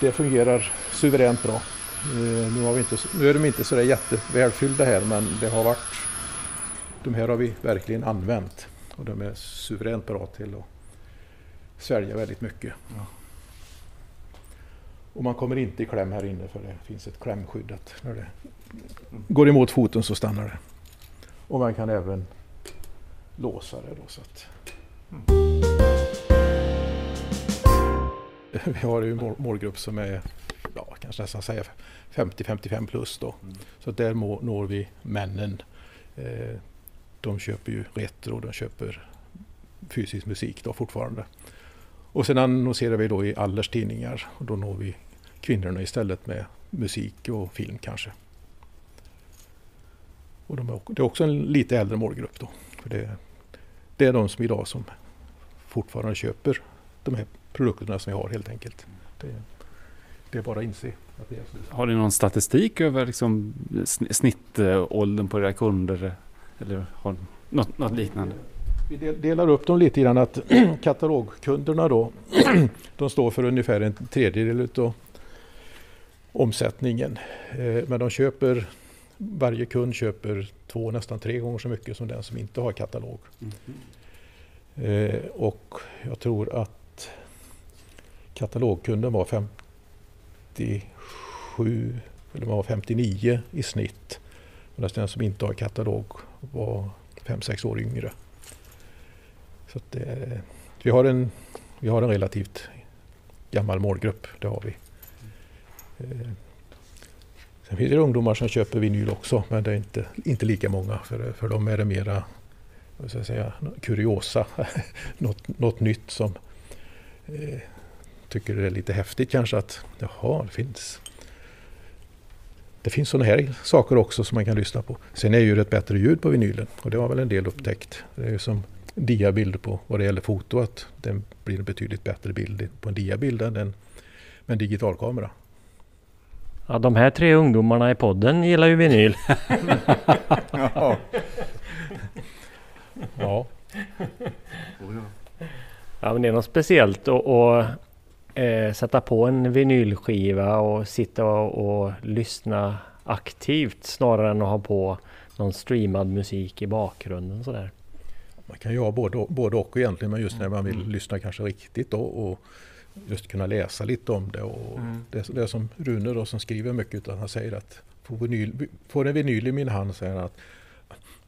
Det fungerar suveränt bra. Eh, nu, har vi inte, nu är de inte så där jättevälfyllda här men det har varit de här har vi verkligen använt och de är suveränt bra till att svälja väldigt mycket. Ja. Och man kommer inte i kläm här inne för det finns ett klämskydd att när det går emot foten så stannar det. Och man kan även låsa det. Då, så att. Vi har ju en målgrupp som är ja, kanske nästan säga 50-55 plus då. Mm. Så där når vi männen. Eh, de köper ju retro, de köper fysisk musik då fortfarande. Och sen annonserar vi då i Allers tidningar och då når vi kvinnorna istället med musik och film kanske. Och de är, det är också en lite äldre målgrupp då. För det, det är de som idag som fortfarande köper de här produkterna som vi har helt enkelt. Det, det är bara att inse. Att det är så. Har ni någon statistik över liksom snittåldern på era kunder? Eller har något, något liknande? Vi delar upp dem lite grann att katalogkunderna då, de står för ungefär en tredjedel av omsättningen. Eh, men de köper, varje kund köper två, nästan tre gånger så mycket som den som inte har katalog. Mm. Och jag tror att katalogkunden var 57 eller var 59 i snitt. Medan den som inte har katalog var 5-6 år yngre. Så det, vi, har en, vi har en relativt gammal målgrupp, det har vi. Eh, sen finns det ungdomar som köper vinyl också, men det är inte, inte lika många. För, för dem är det mera vad ska jag säga, kuriosa, något, något nytt som eh, tycker det är lite häftigt kanske att jaha, det finns det finns sådana här saker också som man kan lyssna på. Sen är det ju ett bättre ljud på vinylen och det har väl en del upptäckt. Det är ju som diabilder på vad det gäller foto att det blir en betydligt bättre bild på en diabild än med en digitalkamera. Ja, de här tre ungdomarna i podden gillar ju vinyl. ja. ja. Ja, men det är något speciellt att eh, sätta på en vinylskiva och sitta och, och, lyssna aktivt snarare än att ha på någon streamad musik i bakgrunden sådär. Man kan ju ha både, både och egentligen men just när man vill mm. lyssna kanske riktigt då, och just kunna läsa lite om det. Och mm. det, det är som Rune då som skriver mycket utan han säger att får, vinyl, får en vinyl i min hand säger han att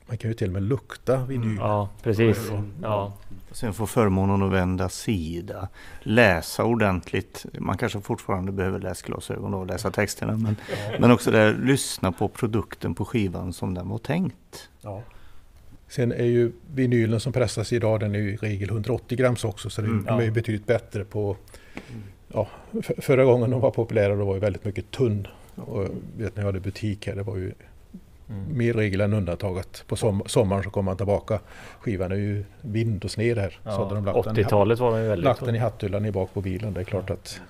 man kan ju till och med lukta vinyl. Mm. Ja, precis. Ja. Sen få förmånen att vända sida, läsa ordentligt. Man kanske fortfarande behöver läsglasögon och läsa texterna. Men, ja. men också där, lyssna på produkten på skivan som den var tänkt. Ja. Sen är ju vinylen som pressas idag, den är ju i regel 180 grams också. Så mm, de är ju betydligt bättre på... Ja, förra gången de var populära då var ju väldigt mycket tunn. Och vet när jag hade butik här, det var ju Mm. Mer regel än undantag att på som, sommaren så kommer man tillbaka. Skivan är ju vind och sned här. Ja, 80-talet var den ju väldigt... Lagt den i hatthyllan i bak på bilen. Det är klart att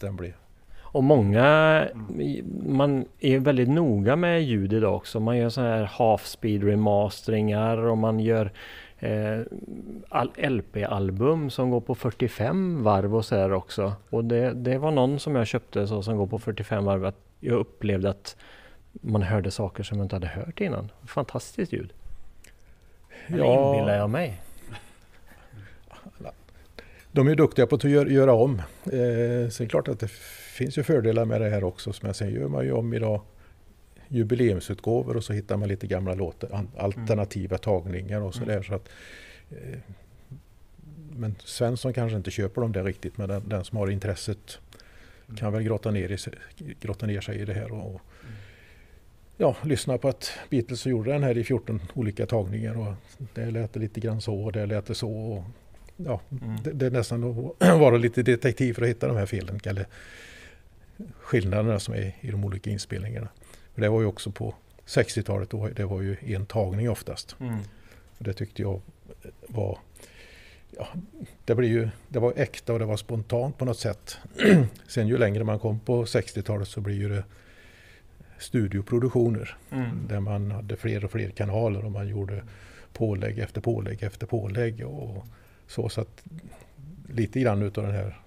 den blir... Och många, man är väldigt noga med ljud idag också. Man gör så här half speed remasteringar och man gör eh, LP-album som går på 45 varv och så här också. Och det, det var någon som jag köpte så som går på 45 varv att jag upplevde att man hörde saker som man inte hade hört innan. Fantastiskt ljud. Eller ja. inbillar jag mig? De är duktiga på att göra om. Eh, så det är klart att det finns ju fördelar med det här också. Jag säger gör man ju om idag jubileumsutgåvor och så hittar man lite gamla låtar, alternativa tagningar och sådär. Mm. Så att, eh, men Svensson kanske inte köper dem där riktigt men den, den som har intresset kan väl grotta ner, i, grotta ner sig i det här och, och ja, lyssna på att Beatles gjorde den här i 14 olika tagningar och det lät det lite grann så och det lät det så. Och, ja, Mm. det, det är nästan att vara lite detektiv för att hitta de här felen eller skillnaderna som är i de olika inspelningarna. För det var ju också på 60-talet, då, det var ju en tagning oftast. Mm. Det tyckte jag var ja, det, blev ju, det var äkta och det var spontant på något sätt. Sen ju längre man kom på 60-talet så blir ju det studioproduktioner Mm. där man hade fler och fler kanaler och man gjorde pålägg efter pålägg efter pålägg och så. så att lite grann utav den här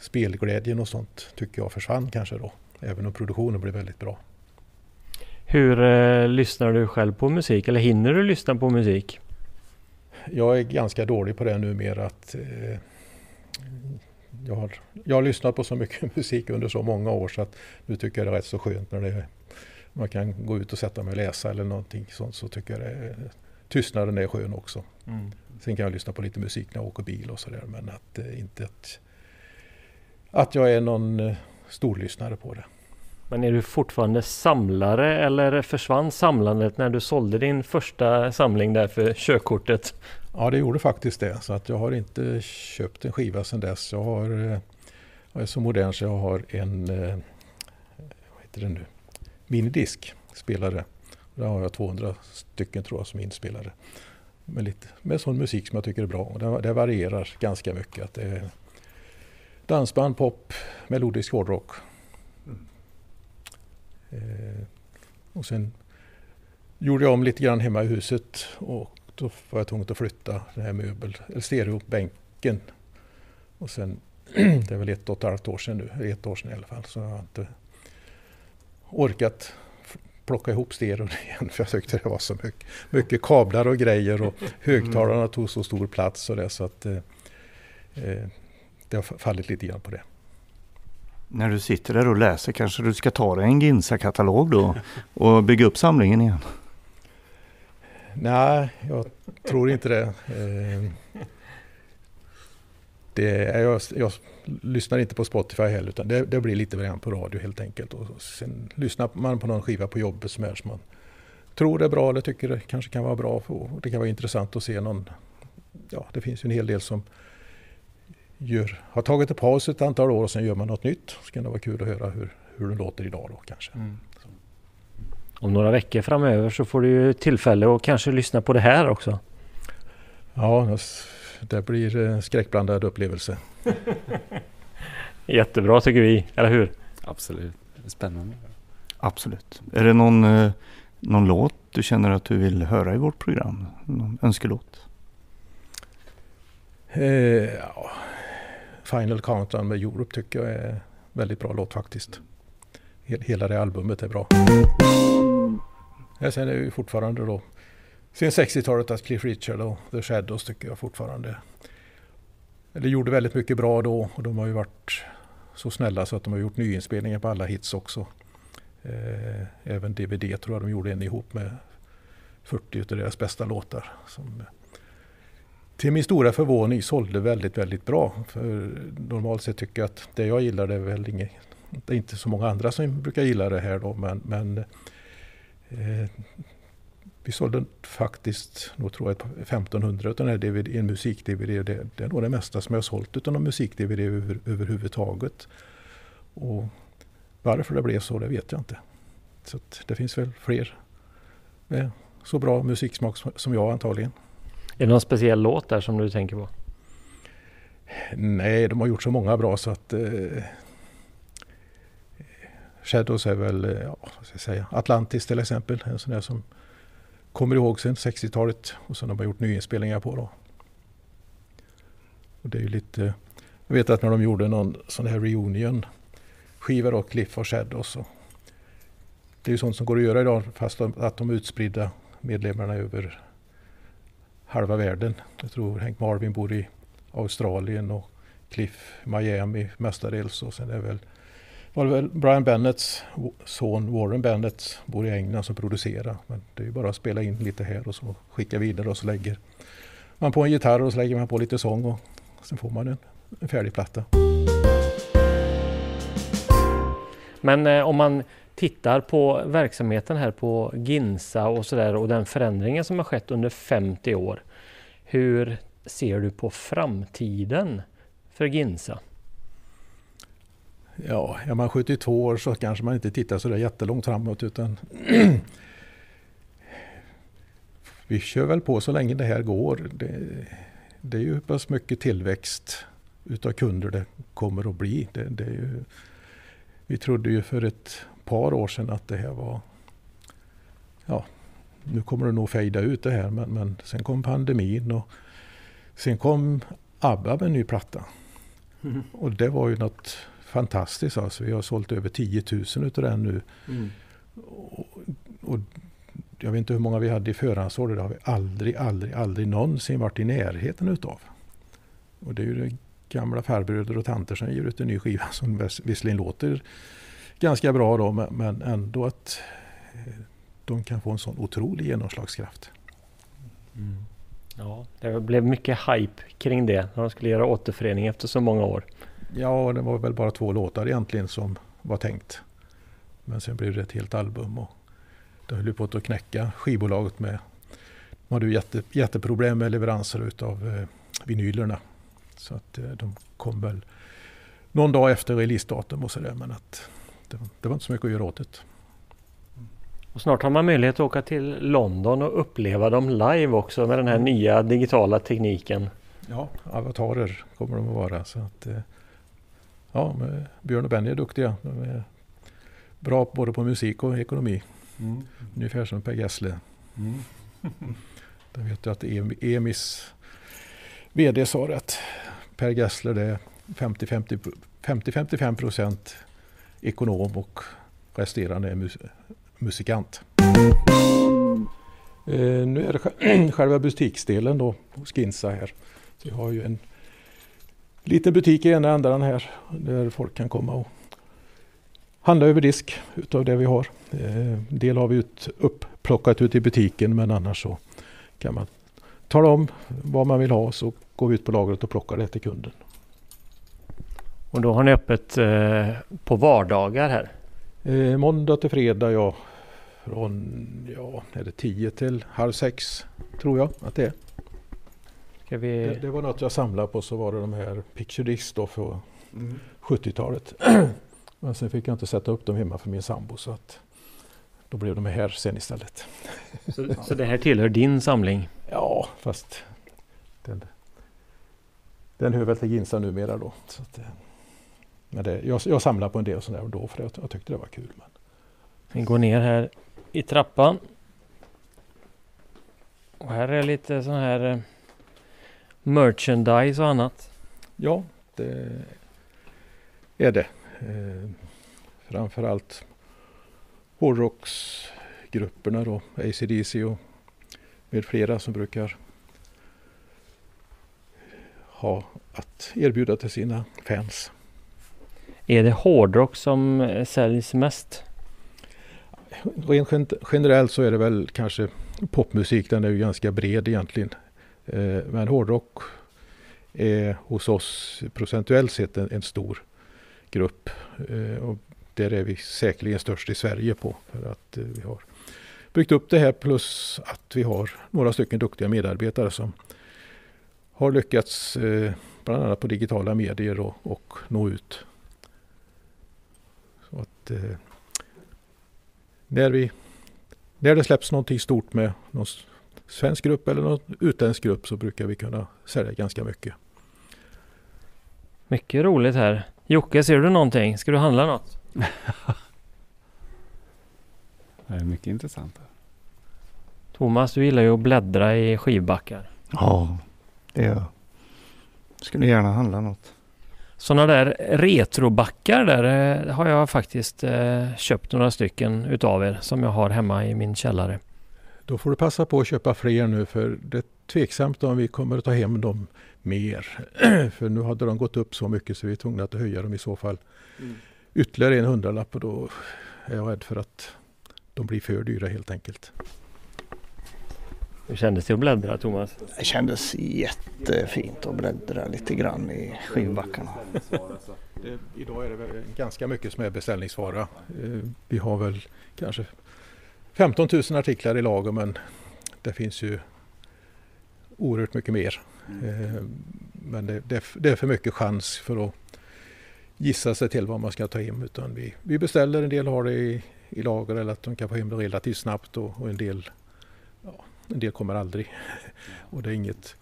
spelglädjen och sånt tycker jag försvann kanske då. Även om produktionen blev väldigt bra. Hur eh, lyssnar du själv på musik? Eller hinner du lyssna på musik? Jag är ganska dålig på det numera att eh, jag, har, jag har lyssnat på så mycket musik under så många år så att nu tycker jag det är rätt så skönt när det, man kan gå ut och sätta mig och läsa eller någonting sånt så tycker jag det tystnaden är skön också. Mm. Sen kan jag lyssna på lite musik när jag åker bil och sådär men att eh, inte att, att jag är någon eh, storlyssnare på det. Men är du fortfarande samlare eller försvann samlandet när du sålde din första samling där för körkortet? Ja, det gjorde faktiskt det. Så att jag har inte köpt en skiva sedan dess. Jag, har, eh, jag är så modern så jag har en eh, vad heter det nu? minidisk spelare. Där har jag 200 stycken tror jag som inspelare. Med, lite, med sån musik som jag tycker är bra. Och det, det varierar ganska mycket. Att det är dansband, pop, melodisk hårdrock. Eh, och sen gjorde jag om lite grann hemma i huset och då var jag tvungen att flytta den här möbel, eller stereobänken. Och sen, det är väl ett och ett halvt år sedan nu, ett år sedan i alla fall, så jag har inte orkat plocka ihop stereon igen för jag tyckte det var så mycket, mycket kablar och grejer och högtalarna tog så stor plats och det så att eh, eh, det har fallit lite grann på det. När du sitter där och läser kanske du ska ta dig en Ginsa-katalog då och bygga upp samlingen igen. Nej, jag tror inte det. Eh, det är, jag, jag lyssnar inte på Spotify heller utan det, det blir lite grann på radio helt enkelt. Och sen lyssnar man på någon skiva på jobbet som är som man tror är bra eller tycker det kanske kan vara bra. Och det kan vara intressant att se någon. Ja, det finns ju en hel del som gör, har tagit en paus ett antal år och sen gör man något nytt. Så kan det vara kul att höra hur, hur det låter idag då kanske. Om några veckor framöver så får du ju tillfälle att kanske lyssna på det här också. Ja, det blir en skräckblandad upplevelse. Jättebra tycker vi, eller hur? Absolut. Spännande. Absolut. Är det någon, eh, någon låt du känner att du vill höra i vårt program? Någon önskelåt? Eh, ja, Final Countdown med Europe tycker jag är en väldigt bra låt faktiskt. Hela det albumet är bra. Ja, sen är det ju fortfarande då sen 60-talet att Cliff Richard och The Shadows tycker jag fortfarande eller gjorde väldigt mycket bra då och de har ju varit så snälla så att de har gjort nyinspelningar på alla hits också. Eh, även DVD tror jag de gjorde en ihop med 40 av deras bästa låtar. Som, till min stora förvåning sålde väldigt, väldigt bra. För normalt sett tycker jag att det jag gillar det är väl inget, det är inte så många andra som brukar gilla det här då men, men eh, vi sålde faktiskt, nog tror jag, 1500 av den här DVD, en musik-DVD. Det, det är nog det mesta som jag har sålt utan musik-DVD över, överhuvudtaget. Och varför det blev så, det vet jag inte. Så att det finns väl fler med så bra musiksmak som jag antagligen. Är det någon speciell låt där som du tänker på? Nej, de har gjort så många bra så att eh, Shadows är väl, eh, ja, vad ska jag säga, Atlantis till exempel. En sån där som kommer ihåg sen 60-talet och som de har gjort nyinspelningar på då. Och det är ju lite, jag vet att när de gjorde någon sån här reunion skiva då, Cliff och Shadows. Och det är ju sånt som går att göra idag fast de, att de är utspridda medlemmarna över halva världen. Jag tror Hank Marvin bor i Australien och Cliff Miami mestadels och sen är väl var det väl Brian Bennets son Warren Bennett bor i England som producerar. Men det är ju bara att spela in lite här och så skicka vidare och så lägger man på en gitarr och så lägger man på lite sång och sen får man en, en färdig platta. Men eh, om man tittar på verksamheten här på Ginsa och sådär och den förändringen som har skett under 50 år. Hur ser du på framtiden för Ginsa? Ja, är man 72 år så kanske man inte tittar så där jättelångt framåt utan vi kör väl på så länge det här går. Det, det är ju pass mycket tillväxt utav kunder det kommer att bli. Det, det är ju, vi trodde ju för ett par år sedan att det här var, ja, nu kommer det nog fejda ut det här men, men sen kom pandemin och sen kom ABBA med en ny platta. Mm. Och det var ju något fantastiskt. Alltså. Vi har sålt över 10 000 utav den nu. Mm. Och, och, jag vet inte hur många vi hade i förhandsorder. Det har vi aldrig, aldrig, aldrig någonsin varit i närheten utav. Och det är ju det gamla farbröder och tanter som ger ut en ny skiva som visserligen låter ganska bra då men ändå att eh, de kan få en sån otrolig genomslagskraft. Mm. Ja, det blev mycket hype kring det när de skulle göra återförening efter så många år. Ja, det var väl bara två låtar egentligen som var tänkt. Men sen blev det ett helt album och det höll på att knäcka skivbolaget med de hade ju jätte, jätteproblem med leveranser utav eh, vinylerna. Så att eh, de kom väl någon dag efter releasedatum och sådär men att det, det, var inte så mycket att göra åt det. Och snart har man möjlighet att åka till London och uppleva dem live också med den här nya digitala tekniken. Ja, avatarer kommer de att vara. Så att, eh, ja, Björn och Benny är duktiga. De är bra både på musik och ekonomi. Mm. Ungefär som Per Gessle. Mm. Jag vet att EMIs VD sa att Per Gessler det är 50-55 procent ekonom och resterande är musikant. Eh, nu är det själva butiksdelen då hos Ginsa här. Vi har ju en liten butik i ena änden här där folk kan komma och handla över disk utav det vi har. Eh, del har vi ut, upplockat ut i butiken men annars så kan man tala om vad man vill ha så går vi ut på lagret och plockar det till kunden. Och då har ni öppet eh, på vardagar här? Eh, måndag till fredag ja. Från ja, är det 10 till halv sex tror jag att det är. Ska vi... det, det var något jag samlade på så var det de här Picture Disc då för mm. 70-talet. Men sen fick jag inte sätta upp dem hemma för min sambo så att då blev de här sen istället. Så, så det här tillhör din samling? Ja, fast den, den hör väl till Ginsa numera då. Så att, men det, jag, jag samlar på en del sådär då för jag, jag tyckte det var kul. Men... Vi går ner här i trappan. Och här är lite sån här eh, merchandise och annat. Ja, det är det. Eh, framförallt hårdrocksgrupperna då, ACDC och med flera som brukar ha att erbjuda till sina fans. Är det hårdrock som eh, säljs mest? Rent generellt så är det väl kanske popmusik, den är ju ganska bred egentligen. Eh, men hårdrock är hos oss procentuellt sett en, en stor grupp. Eh, och där är vi säkerligen störst i Sverige på. För att vi har byggt upp det här plus att vi har några stycken duktiga medarbetare som har lyckats bland annat på digitala medier och, och nå ut att, eh, när, vi, när det släpps någonting stort med någon svensk grupp eller någon utländsk grupp så brukar vi kunna sälja ganska mycket. Mycket roligt här. Jocke, ser du någonting? Ska du handla något? det är mycket intressant. Thomas, du gillar ju att bläddra i skivbackar. Ja, det gör jag. Skulle gärna handla något. Sådana där retrobackar där eh, har jag faktiskt eh, köpt några stycken utav er som jag har hemma i min källare. Då får du passa på att köpa fler nu för det är tveksamt om vi kommer att ta hem dem mer. för nu hade de gått upp så mycket så vi är tvungna att höja dem i så fall mm. ytterligare en hundralapp och då är jag rädd för att de blir för dyra helt enkelt. Hur kändes det att bläddra Thomas? Det kändes jättefint att bläddra lite grann i skivbackarna. Idag är det väl ganska mycket som är beställningsvara. Eh, vi har väl kanske 15 000 artiklar i lager men det finns ju oerhört mycket mer. Eh, men det, det, det, är för mycket chans för att gissa sig till vad man ska ta hem. Utan vi, vi beställer, en del har det i, i lager eller att de kan få hem det relativt snabbt och, och en, del, det en del kommer aldrig. Och det är inget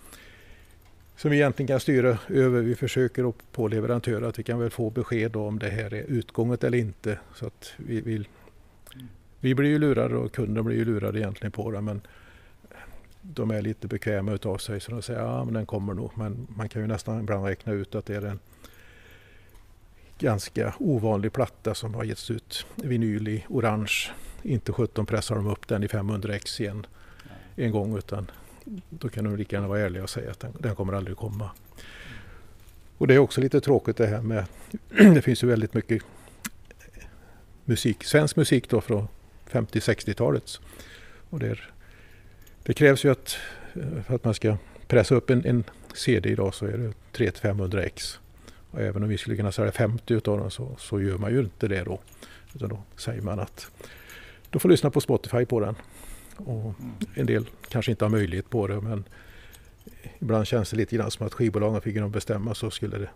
som vi egentligen kan styra över. Vi försöker på leverantörer att vi kan väl få besked om det här är utgånget eller inte. Så att vi, vi, vi blir ju lurade och kunden blir ju lurade egentligen på det. Men de är lite bekväma utav sig så de säger ja men den kommer nog. Men man kan ju nästan ibland räkna ut att det är en ganska ovanlig platta som har getts ut vinyl i orange. Inte 17 pressar de upp den i 500 x igen en gång utan då kan de lika gärna vara ärliga och säga att den, den kommer aldrig komma. Och det är också lite tråkigt det här med, det finns ju väldigt mycket musik, svensk musik då från 50-60-talet. Och det, det, krävs ju att eh, för att man ska pressa upp en, en CD idag så är det 300-500 x. Och även om vi skulle kunna sälja 50 utav dem så, så gör man ju inte det då. Utan då säger man att du får lyssna på Spotify på den. Och en del kanske inte har möjlighet på det men ibland känns det lite grann som att skivbolagen fick de bestämma så skulle det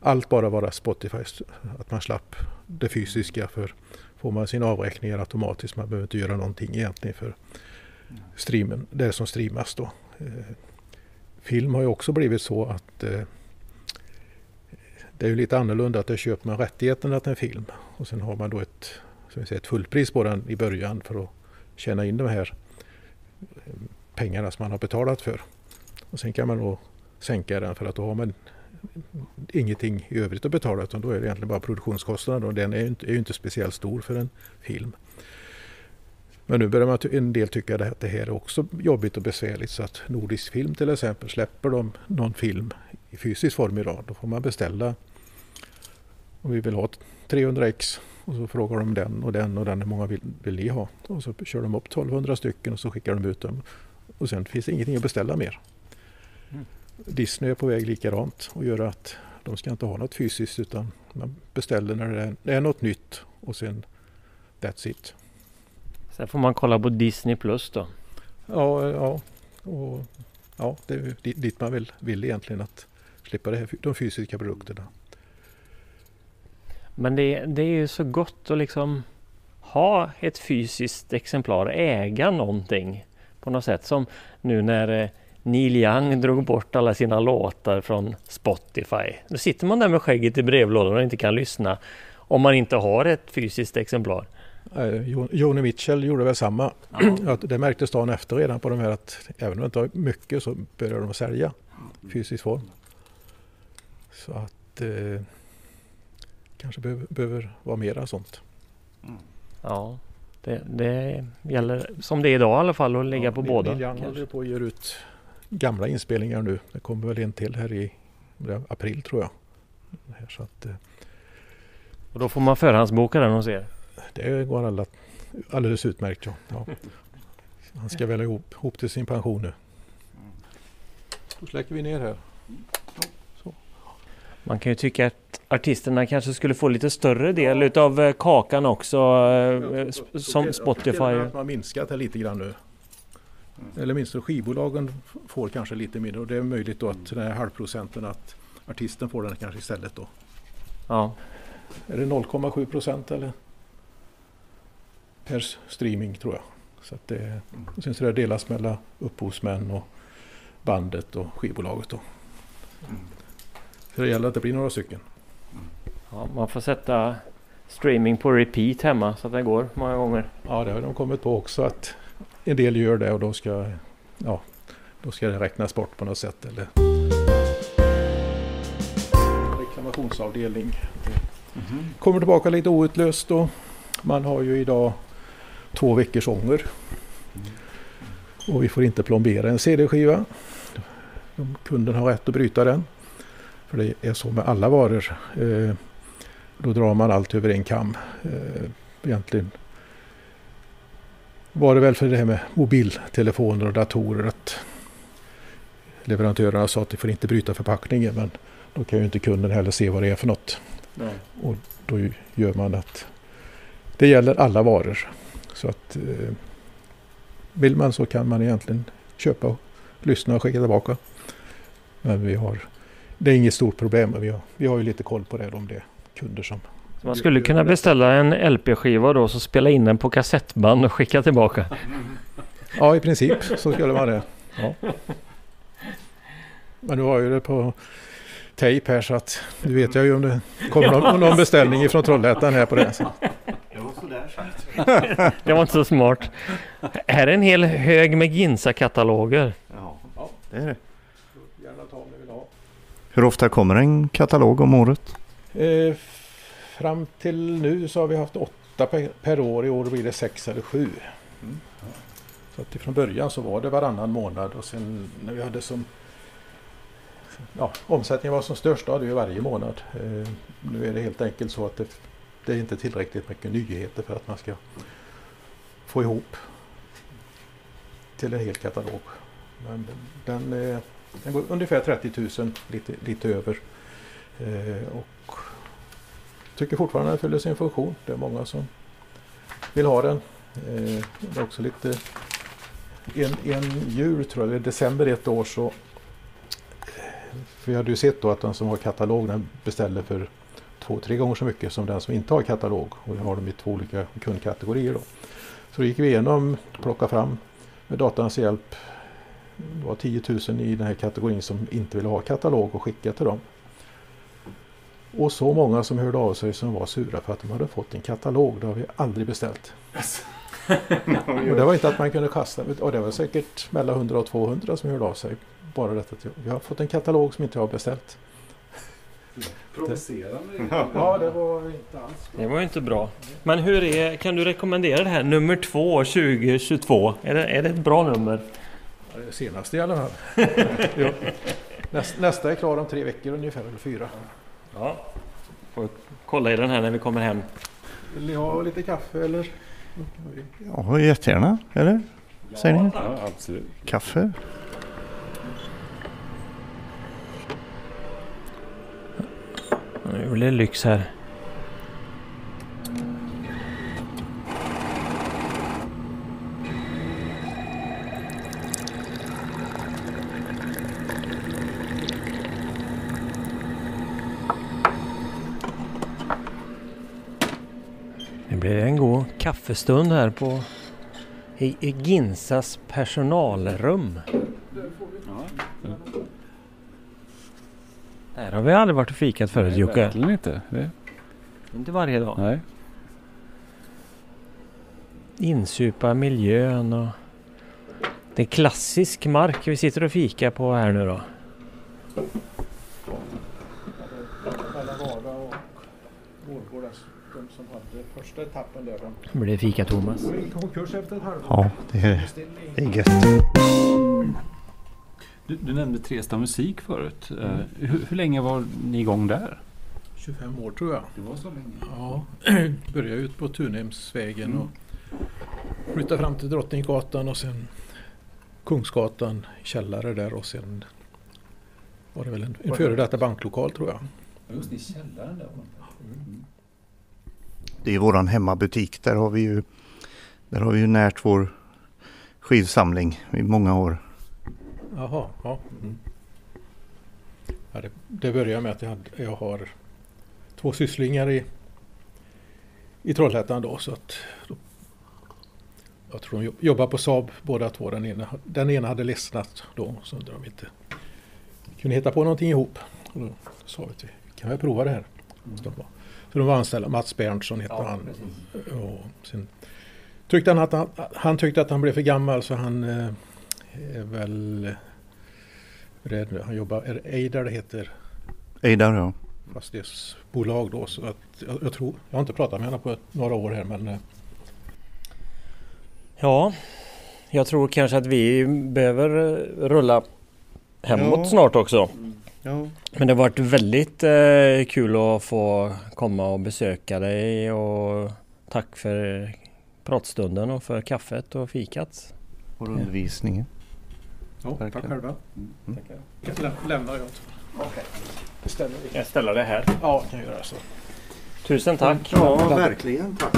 allt bara vara Spotify. Att man slapp det fysiska för får man sina avräkningar automatiskt. Man behöver inte göra någonting egentligen för streamen, det som streamas då. Eh, film har ju också blivit så att eh, det är ju lite annorlunda att där köper man rättigheterna till en film och sen har man då ett, säger, ett fullpris på den i början för att tjäna in de här eh, pengarna som man har betalat för. Och sen kan man då sänka den för att då har man ingenting i övrigt att betala utan då är det egentligen bara produktionskostnaden och den är ju inte, är inte speciellt stor för en film. Men nu börjar man en del tycka att det här är också jobbigt och besvärligt så att Nordisk Film till exempel släpper de någon film i fysisk form idag då får man beställa om vi vill ha 300 x och så frågar de den och den och den hur många vill, vill ni ha? Och så kör de upp 1200 stycken och så skickar de ut dem. Och sen finns det ingenting att beställa mer. Mm. Disney är på väg likadant och gör att de ska inte ha något fysiskt utan man beställer när det är, det är något nytt och sen that's it. Sen får man kolla på Disney Plus då? Ja, ja, och, ja det är dit man vill, vill egentligen att slippa det här, de fysiska produkterna. Men det, det är ju så gott att liksom ha ett fysiskt exemplar, äga någonting på något sätt. Som nu när eh, Neil Young drog bort alla sina låtar från Spotify. Då sitter man där med skägget i brevlådan och inte kan lyssna om man inte har ett fysiskt exemplar. Joni Mitchell gjorde väl samma. Ja. det märktes dagen efter redan på de här att även om det inte var mycket så började de sälja fysisk form. Så att eh, kanske behöver, behöver vara mera sånt. Mm. Ja, det, det, gäller som det är idag i alla fall att ligga ja, på båda. Lilian håller på att ge ut gamla inspelningar nu. Det kommer väl en till här i april tror jag. Så att, eh, och då får man förhandsboka den hos er? Det går alla, alldeles utmärkt. Ja. ja. Han ska väl ihop, ihop till sin pension nu. Då släcker vi ner här. Man kan ju tycka att artisterna kanske skulle få lite större del ja. utav eh, kakan också ja, så, som så, Spotify. Att man minskat det lite grann nu. Eller minst skivbolagen får kanske lite mindre och det är möjligt då att den här halvprocenten att artisten får den kanske istället då. Ja. Är det 0,7 procent eller? Per streaming tror jag. Så att det, och sen så det delas mellan upphovsmän och bandet och skivbolaget då. Så det gäller att det blir några stycken. Ja, man får sätta streaming på repeat hemma så att det går många gånger. Ja, det har de kommit på också att en del gör det och då ska, ja, då ska det räknas bort på något sätt. Eller reklamationsavdelning. Mm -hmm. Kommer tillbaka lite outlöst och man har ju idag två veckors ånger. Och vi får inte plombera en CD-skiva. Kunden har rätt att bryta den. För det är så med alla varor. Eh, då drar man allt över en kam. Eh, egentligen var det väl för det här med mobiltelefoner och datorer att leverantörerna sa att de får inte bryta förpackningen men då kan ju inte kunden heller se vad det är för något. Nej. Och då gör man att det gäller alla varor. Så att eh, vill man så kan man egentligen köpa och lyssna och skicka tillbaka. Men vi har, det är inget stort problem. Men vi har, vi har ju lite koll på det om det är kunder som Så man skulle kunna beställa en LP-skiva då, så spela in den på kassettband och skicka tillbaka. Ja, i princip så skulle man det. Ja. Men nu har ju det på tejp här så att nu vet jag ju om det kommer någon, någon beställning ifrån Trollhättan här på det. Så. Det var inte så smart. Här är en hel hög med Ginsa-kataloger. Ja, det är det. Hur ofta kommer en katalog om året? Eh, fram till nu så har vi haft åtta per, per år. I år blir det sex eller sju. Mm. Så att från början så var det varannan månad och sen när vi hade som ja, omsättningen var som störst då hade vi varje månad. Eh, nu är det helt enkelt så att det, det är inte tillräckligt mycket nyheter för att man ska få ihop till en hel katalog. Men den, eh, den går ungefär 30 000, lite, lite över. Eh, och tycker fortfarande den fyller sin funktion. Det är många som vill ha den. Eh, det är också lite en, en jul tror jag, eller december ett år så för vi hade ju sett då att den som har katalog den beställer för två, tre gånger så mycket som den som inte har katalog. Och vi har dem i två olika kundkategorier. Då. Så då gick vi igenom, plockade fram med datans hjälp. Det var 10 000 i den här kategorin som inte ville ha katalog och skicka till dem. Och så många som hörde av sig som var sura för att de hade fått en katalog. Det har vi aldrig beställt. och det var inte att man kunde kasta. Och det var säkert mellan 100 och 200 som hörde av sig. Bara detta att vi har fått en katalog som inte jag har beställt. Provocerande. Ja, det var inte alls Det var inte bra. Men hur är, kan du rekommendera det här nummer två 2022? Är det, är det ett bra nummer? Ja, senaste i alla fall. jo. Näst, nästa är klar om tre veckor ungefär, eller fyra. Ja. Får kolla i den här när vi kommer hem. Vill ni ha lite kaffe eller? Ja, jättegärna. Eller? Säger ni? Ja, absolut. Kaffe? Nu blir det lyx här. Det blir en god kaffestund här på i i Ginsas personalrum. Där har vi aldrig varit och fikat förut Jocke. Verkligen inte. Det, Inte varje dag. nej. Insupa miljön och det är klassisk mark vi sitter och fikar på här nu då. Mellan Vara och Vårgårda, de som hade första etappen där. Nu blir det fika Thomas. konkurs efter ett halvår. Ja, det är, det är gött. Du, du nämnde Trestad musik förut. Eh, hur, hur länge var ni igång där? 25 år tror jag. Det var så länge. Ja, började ut på Tunhemsvägen och flyttade fram till Drottninggatan och sen Kungsgatan, källare där och sen var det väl en, en före detta banklokal tror jag. Just i källaren där. Det är våran hemmabutik. Där har vi ju, där har vi ju närt vår skivsamling i många år. Jaha, ja. Mm. ja det, det börjar med att jag, jag har två sysslingar i, i Trollhättan då. Så att, då, jag tror de jobb- jobbar på Saab båda två. Den ena, den ena hade ledsnat då så undrade de inte kunde hitta på någonting ihop. Och då sa vi att vi kan väl prova det här. Så de var, så de var anställda. Mats Berntsson hette han. Och sen tyckte han att han, han tyckte att han blev för gammal så han eh, är väl rädd nu. Han jobbar, är det Eidar det heter, Eidar ja. fastighetsbolag då. Så att jag, jag tror, jag har inte pratat med honom på några år här men eh, Ja, jag tror kanske att vi behöver eh, rulla hemåt Ja. snart också. Ja. Men det har varit väldigt eh, kul att få komma och besöka dig och tack för pratstunden och för kaffet och fikat. Och undervisningen. Ja, tack själva. Mm. Lä- Lämnar jag. Bestämmer vi. Jag ställer det här. Ja, kan jag göra så. Tusen tack. Ja, verkligen. Tack.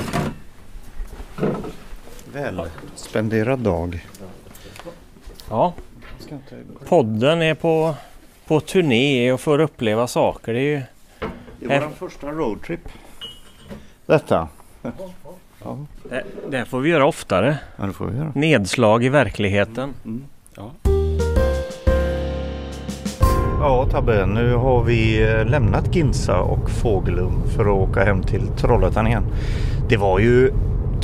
Väl spenderad dag. Ja, podden är på, på turné och får uppleva saker. Det är ju Det var vår första roadtrip. Detta. Ja, Det, det här får vi göra oftare. ja, det får vi göra. Nedslag i verkligheten. Ja. Ja Tabbe, nu har vi eh, lämnat Ginsa och Fågelum för att åka hem till Trollhättan igen. Det var ju,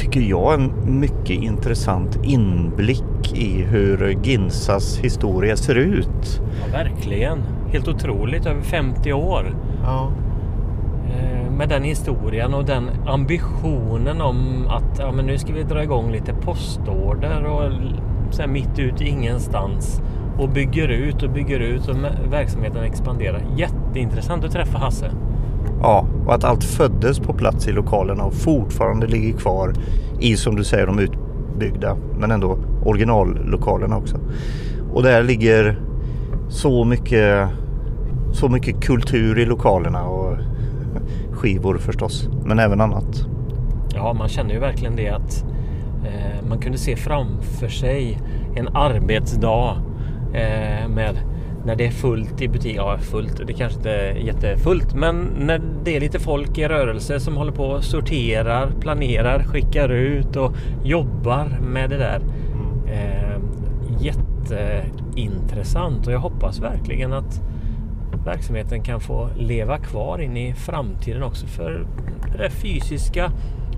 tycker jag, en mycket intressant inblick i hur Ginsas historia ser ut. Ja, verkligen. Helt otroligt. Över 50 år. Ja. Eh, Med den historien och den ambitionen om att ja, men nu ska vi dra igång lite postorder och så mitt ut i ingenstans. Och bygger ut och bygger ut och verksamheten expanderar. Jätteintressant att träffa Hasse. Ja, och att allt föddes på plats i lokalerna och fortfarande ligger kvar i, som du säger, de utbyggda, men ändå originallokalerna också. Och där ligger så mycket, så mycket kultur i lokalerna och skivor förstås, men även annat. Ja, man känner ju verkligen det att eh, man kunde se framför sig en arbetsdag eh, med när det är fullt i butik. Ja, fullt. Det kanske inte är jättefullt, men när det är lite folk i rörelse som håller på och sorterar, planerar, skickar ut och jobbar med det där. Eh, jätteintressant och jag hoppas verkligen att verksamheten kan få leva kvar in i framtiden också för det fysiska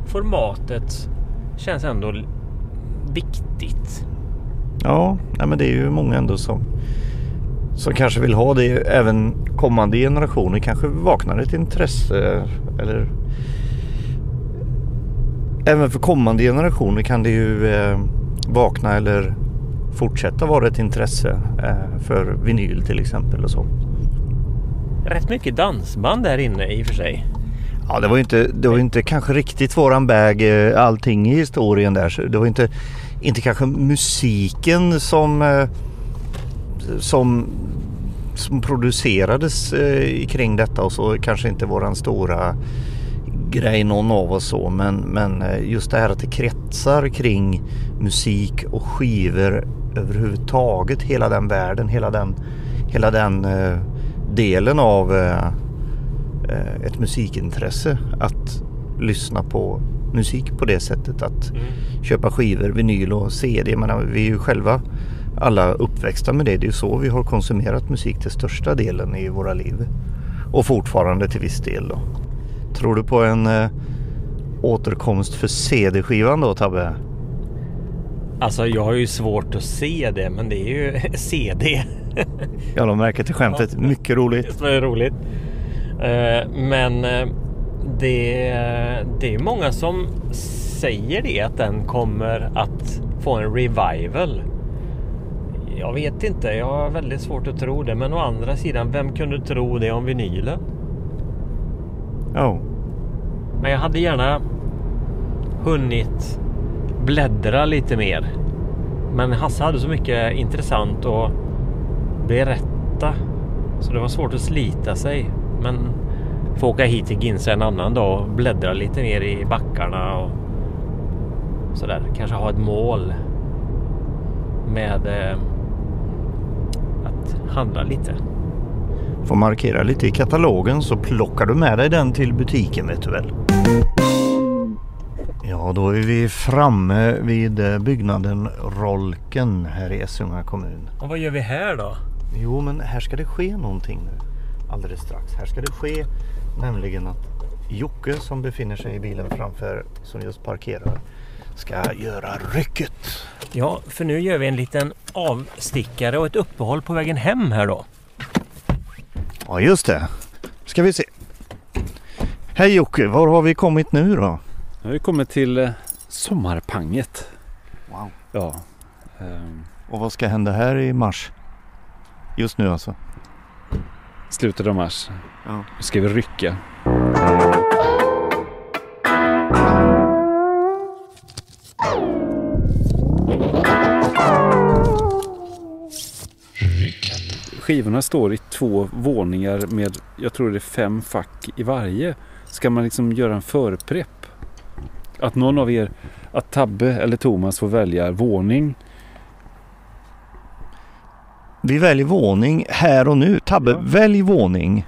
formatet känns ändå viktigt. Ja, men det är ju många ändå som, som kanske vill ha det. Även kommande generationer kanske vaknar ett intresse. Eller även för kommande generationer kan det ju eh, vakna eller fortsätta vara ett intresse eh, för vinyl till exempel och så. Rätt mycket dansband där inne i och för sig. Ja, det var ju inte, det var inte kanske riktigt våran bag eh, allting i historien där. Så Det var inte, inte kanske musiken som, eh, som, som producerades eh, kring detta och så kanske inte våran stora grej någon av oss så men, men eh, just det här att det kretsar kring musik och skivor överhuvudtaget hela den världen, hela den, hela den eh, delen av eh, eh, ett musikintresse att lyssna på musik på det sättet. Att köpa skivor, vinyl och CD. Jag menar, vi är ju själva alla uppväxta med det. Det är ju så vi har konsumerat musik till största delen i våra liv. Och fortfarande till viss del då. Tror du på en eh, återkomst för CD-skivan då Tabbe? Alltså jag har ju svårt att se det men det är ju CD. Ja, de märker till skämtet. Mycket roligt. Det är roligt. Eh, Men eh, det, det är många som säger det att den kommer att få en revival. Jag vet inte, jag har väldigt svårt att tro det. Men å andra sidan, vem kunde tro det om vinylen? Ja, Men jag hade gärna hunnit bläddra lite mer. Men Hasse hade så mycket intressant att berätta. Så det var svårt att slita sig. Men få åka hit till Ginsa en annan dag och bläddra lite mer i backarna och sådär. Kanske ha ett mål med eh, att handla lite. får markera lite i katalogen så plockar du med dig den till butiken vet du väl. Ja, då är vi framme vid eh, byggnaden Rolken här i Essunga kommun. Och vad gör vi här då? Jo, men här ska det ske någonting nu alldeles strax. Här ska det ske nämligen att Jocke som befinner sig i bilen framför, som just parkerar, ska göra rycket. Ja, för nu gör vi en liten avstickare och ett uppehåll på vägen hem här då. Ja, just det. Ska vi se. Hej Jocke, var har vi kommit nu då? Nu har vi kommit till eh, sommarpanget. Wow. Ja. ehm, Och vad ska hända här i mars? Just nu alltså. slutet av mars. Ja. Nu ska vi rycka. Skivorna står i två våningar med, jag tror det är fem fack i varje. Ska man liksom göra en förprepp? Att någon av er, att Tabbe eller Thomas får välja våning. Vi väljer våning här och nu. Tabbe, ja. välj våning.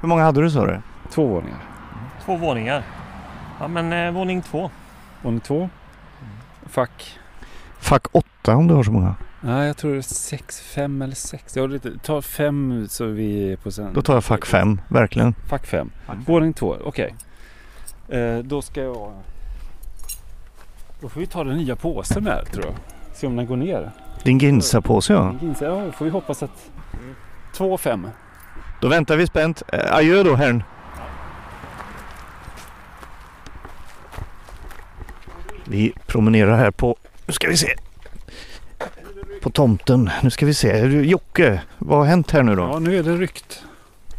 Hur många hade du sa du? Två våningar. Två våningar. Ja men eh, våning två. Våning två. Fack. Fack 8 om du har så många. Nej, jag tror det är sex, fem eller sex. Jag har lite, ta fem så vi är på sen. Då tar jag fack 5, verkligen. Fack fem. Våning två, okej. Eh, då ska jag... Då får vi ta den nya påsen här tror jag. Se om den går ner. Din Ginsa-påse ja. Ginsa, Ja, får vi hoppas att... Två och fem. Då väntar vi spänt. Eh, Adjö då herrn. Vi promenerar här på, nu ska vi se. På tomten. Nu ska vi se. Jocke, vad har hänt här nu då? Ja, nu är det ryckt.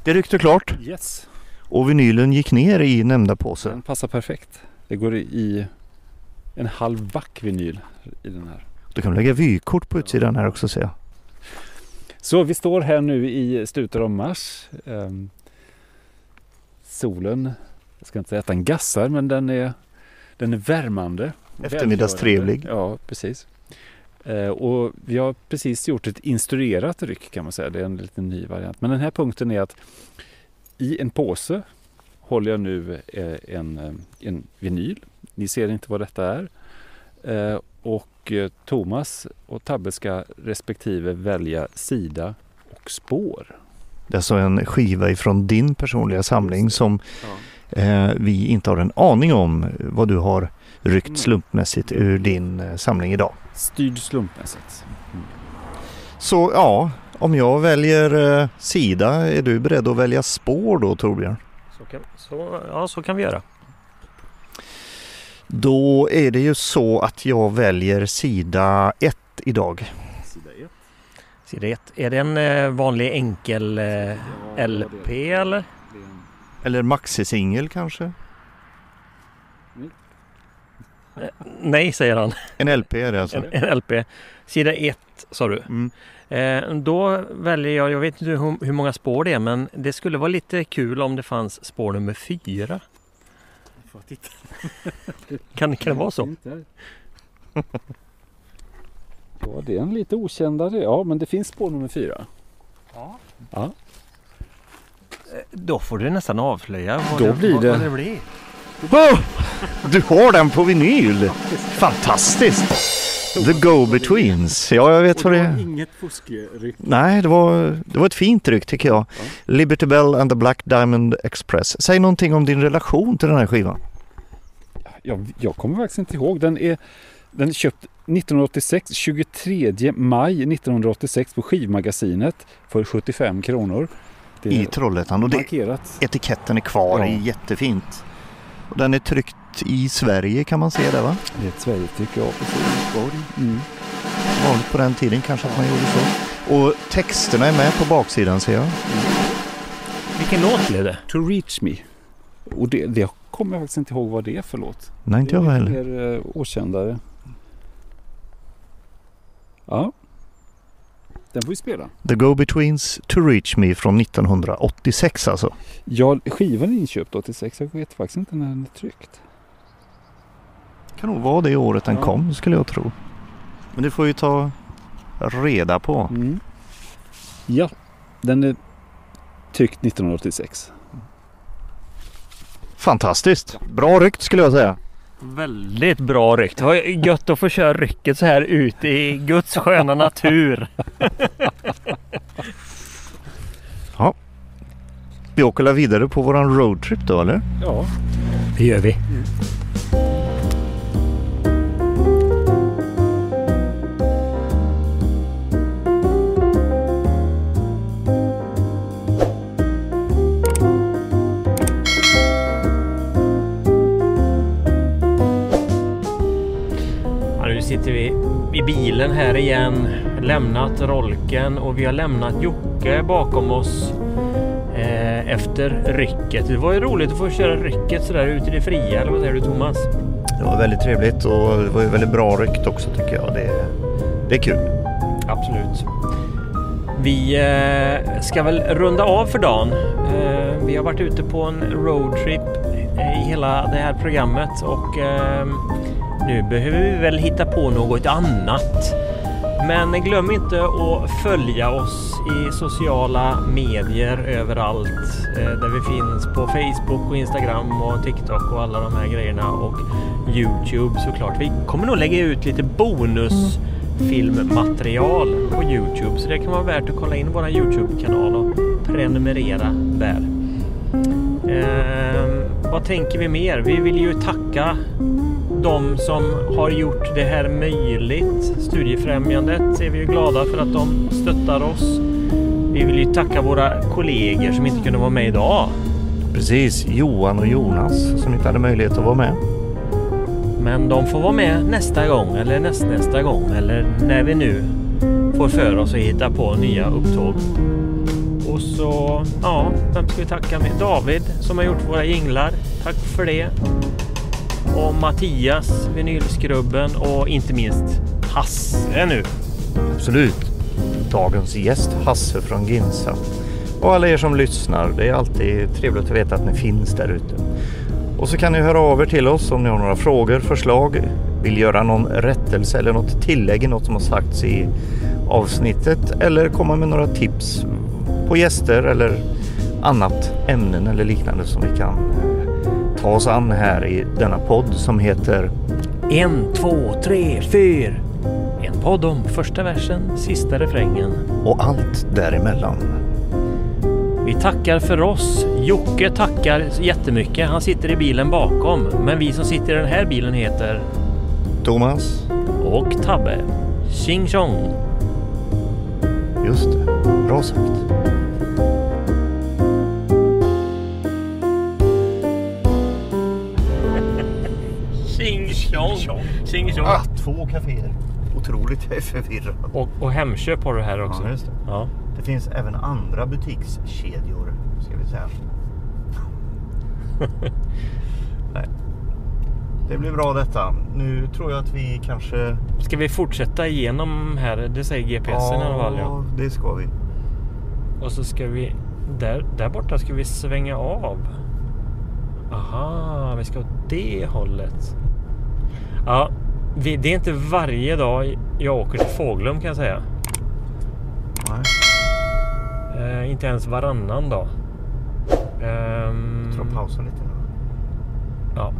Det ryckte klart Yes. och vinylen gick ner i nämnda påse. Den passar perfekt. Det går i en halv back vinyl i den här. Då kan vi lägga vykort på utsidan här också ser jag. Så vi står här nu i slutet av mars. Ehm, solen, jag ska inte säga att den gassar, men den är, den är värmande. Eftermiddagstrevlig. Ja, precis. Eh, och vi har precis gjort ett instruerat ryck kan man säga. Det är en liten ny variant. Men den här punkten är att i en påse håller jag nu eh, en, eh, en vinyl. Ni ser inte vad detta är. Och Thomas och Tabbe ska respektive välja sida och spår. Det är alltså en skiva ifrån din personliga samling som eh, vi inte har en aning om vad du har ryckt slumpmässigt ur din eh, samling idag. Styrd slumpmässigt. Så ja, om jag väljer eh, sida, är du beredd att välja spår då Torbjörn? Så kan, så, ja så kan vi göra. Då är det ju så att jag väljer sida 1 idag. Sida 1. Sida ett. Är det en eh, vanlig enkel LP eller? Eller maxisingel kanske? Nej säger han. En LP är det alltså. En, en LP. Sida ett sa du. Mm. Eh, då väljer jag, jag vet inte hur, hur många spår det är men det skulle vara lite kul om det fanns spår nummer fyra. Kan, kan det vara så? Ja, det är en lite okändare. Ja, men det finns spår nummer fyra. Ja. Ja. Då får du nästan avslöja vad, Då det, blir vad, det- vad det blir. Oh, du har den på vinyl! Fantastiskt! The Go-Betweens. Ja, jag vet vad det är. inget fuskryck. Nej, det var, det var ett fint ryck tycker jag. Liberty Bell and the Black Diamond Express. Säg någonting om din relation till den här skivan. Jag, jag kommer faktiskt inte ihåg. Den är, den är köpt 1986, 23 maj 1986 på skivmagasinet för 75 kronor. Det I är Trollhättan. Och det, markerat. etiketten är kvar, Ja. det är jättefint. Och den är tryckt i Sverige kan man se det va? Det är ett Sverigetryck, ja precis. Mm. Vanligt på den tiden kanske att man gjorde så. Och texterna är med på baksidan ser jag. Vilken låt blev det? To reach me. Och det, det kommer jag faktiskt inte ihåg vad det är för låt. Nej, inte det jag är lite heller. mer eh, okändare. Ja. Den får vi spela. The Go-Betweens To Reach Me från 1986 alltså. Ja, skivan är inköpt 86. Jag vet faktiskt inte när den är tryckt. Kan nog vara det året den Ja. kom skulle jag tro. Men det får vi ta reda på. Mm. Ja, den är tryckt 1986. Fantastiskt! Bra ryckt skulle jag säga. Väldigt bra ryck. Det var gött att få köra rycket så här ute i Guds sköna natur. Vi åker vidare på våran roadtrip då eller? Ja, Det gör vi. Ja, bilen här igen. Lämnat Rolken och vi har lämnat Jocke bakom oss eh, efter rycket. Det var ju roligt att få köra rycket sådär ute i det fria, eller vad säger du Thomas? Det var väldigt trevligt och det var ju väldigt bra ryckt också tycker jag. Det, det är kul. Absolut. Vi eh, ska väl runda av för dagen. Eh, vi har varit ute på en roadtrip i hela det här programmet och eh, nu behöver vi väl hitta på något annat. Men glöm inte att följa oss i sociala medier överallt eh, där vi finns på Facebook och Instagram och TikTok och alla de här grejerna och Youtube såklart. Vi kommer nog lägga ut lite bonusfilmmaterial på Youtube. Så det kan vara värt att kolla in vår Youtube-kanal och prenumerera där. Eh, vad tänker vi mer? Vi vill ju tacka de som har gjort det här möjligt. Studiefrämjandet är vi ju glada för att de stöttar oss. Vi vill ju tacka våra kollegor som inte kunde vara med idag. Precis, Johan och Jonas som inte hade möjlighet att vara med. Men de får vara med nästa gång eller nästnästa gång eller när vi nu får för oss att hitta på nya upptåg. Och så, ja, vem ska vi tacka med? David som har gjort våra jinglar. Tack för det. Och Mattias, vinylskrubben och inte minst Hasse nu. Absolut. Dagens gäst Hasse från Ginsa. Och alla er som lyssnar, det är alltid trevligt att veta att ni finns där ute. Och så kan ni höra av er till oss om ni har några frågor, förslag, vill göra någon rättelse eller något tillägg i något som har sagts i avsnittet eller komma med några tips på gäster eller annat ämnen eller liknande som vi kan ta oss an här i denna podd som heter En, två, tre, fyra. En podd om första versen, sista refrängen. Och allt däremellan. Vi tackar för oss. Jocke tackar jättemycket. Han sitter i bilen bakom. Men vi som sitter i den här bilen heter Thomas. Och Tabbe. Tjing tjong. Just det. Bra sagt. Tjong. Tjing tjong. Ah, två kaféer. Otroligt, jag är förvirrad. Och, och Hemköp har du här också. Ja, just det. Ja. Det finns även andra butikskedjor, ska vi säga. Nej. Det blir bra detta. Nu tror jag att vi kanske... Ska vi fortsätta igenom här? Det säger GPSen i alla fall. Ja. det ska vi. Och så ska vi... Där, där borta ska vi svänga av. Aha, vi ska åt det hållet. Ja, vi, det är inte varje dag jag åker till Fåglum kan jag säga. Nej. Eh, inte ens varannan dag. Ehm, Jag tror pausa lite nu. ja.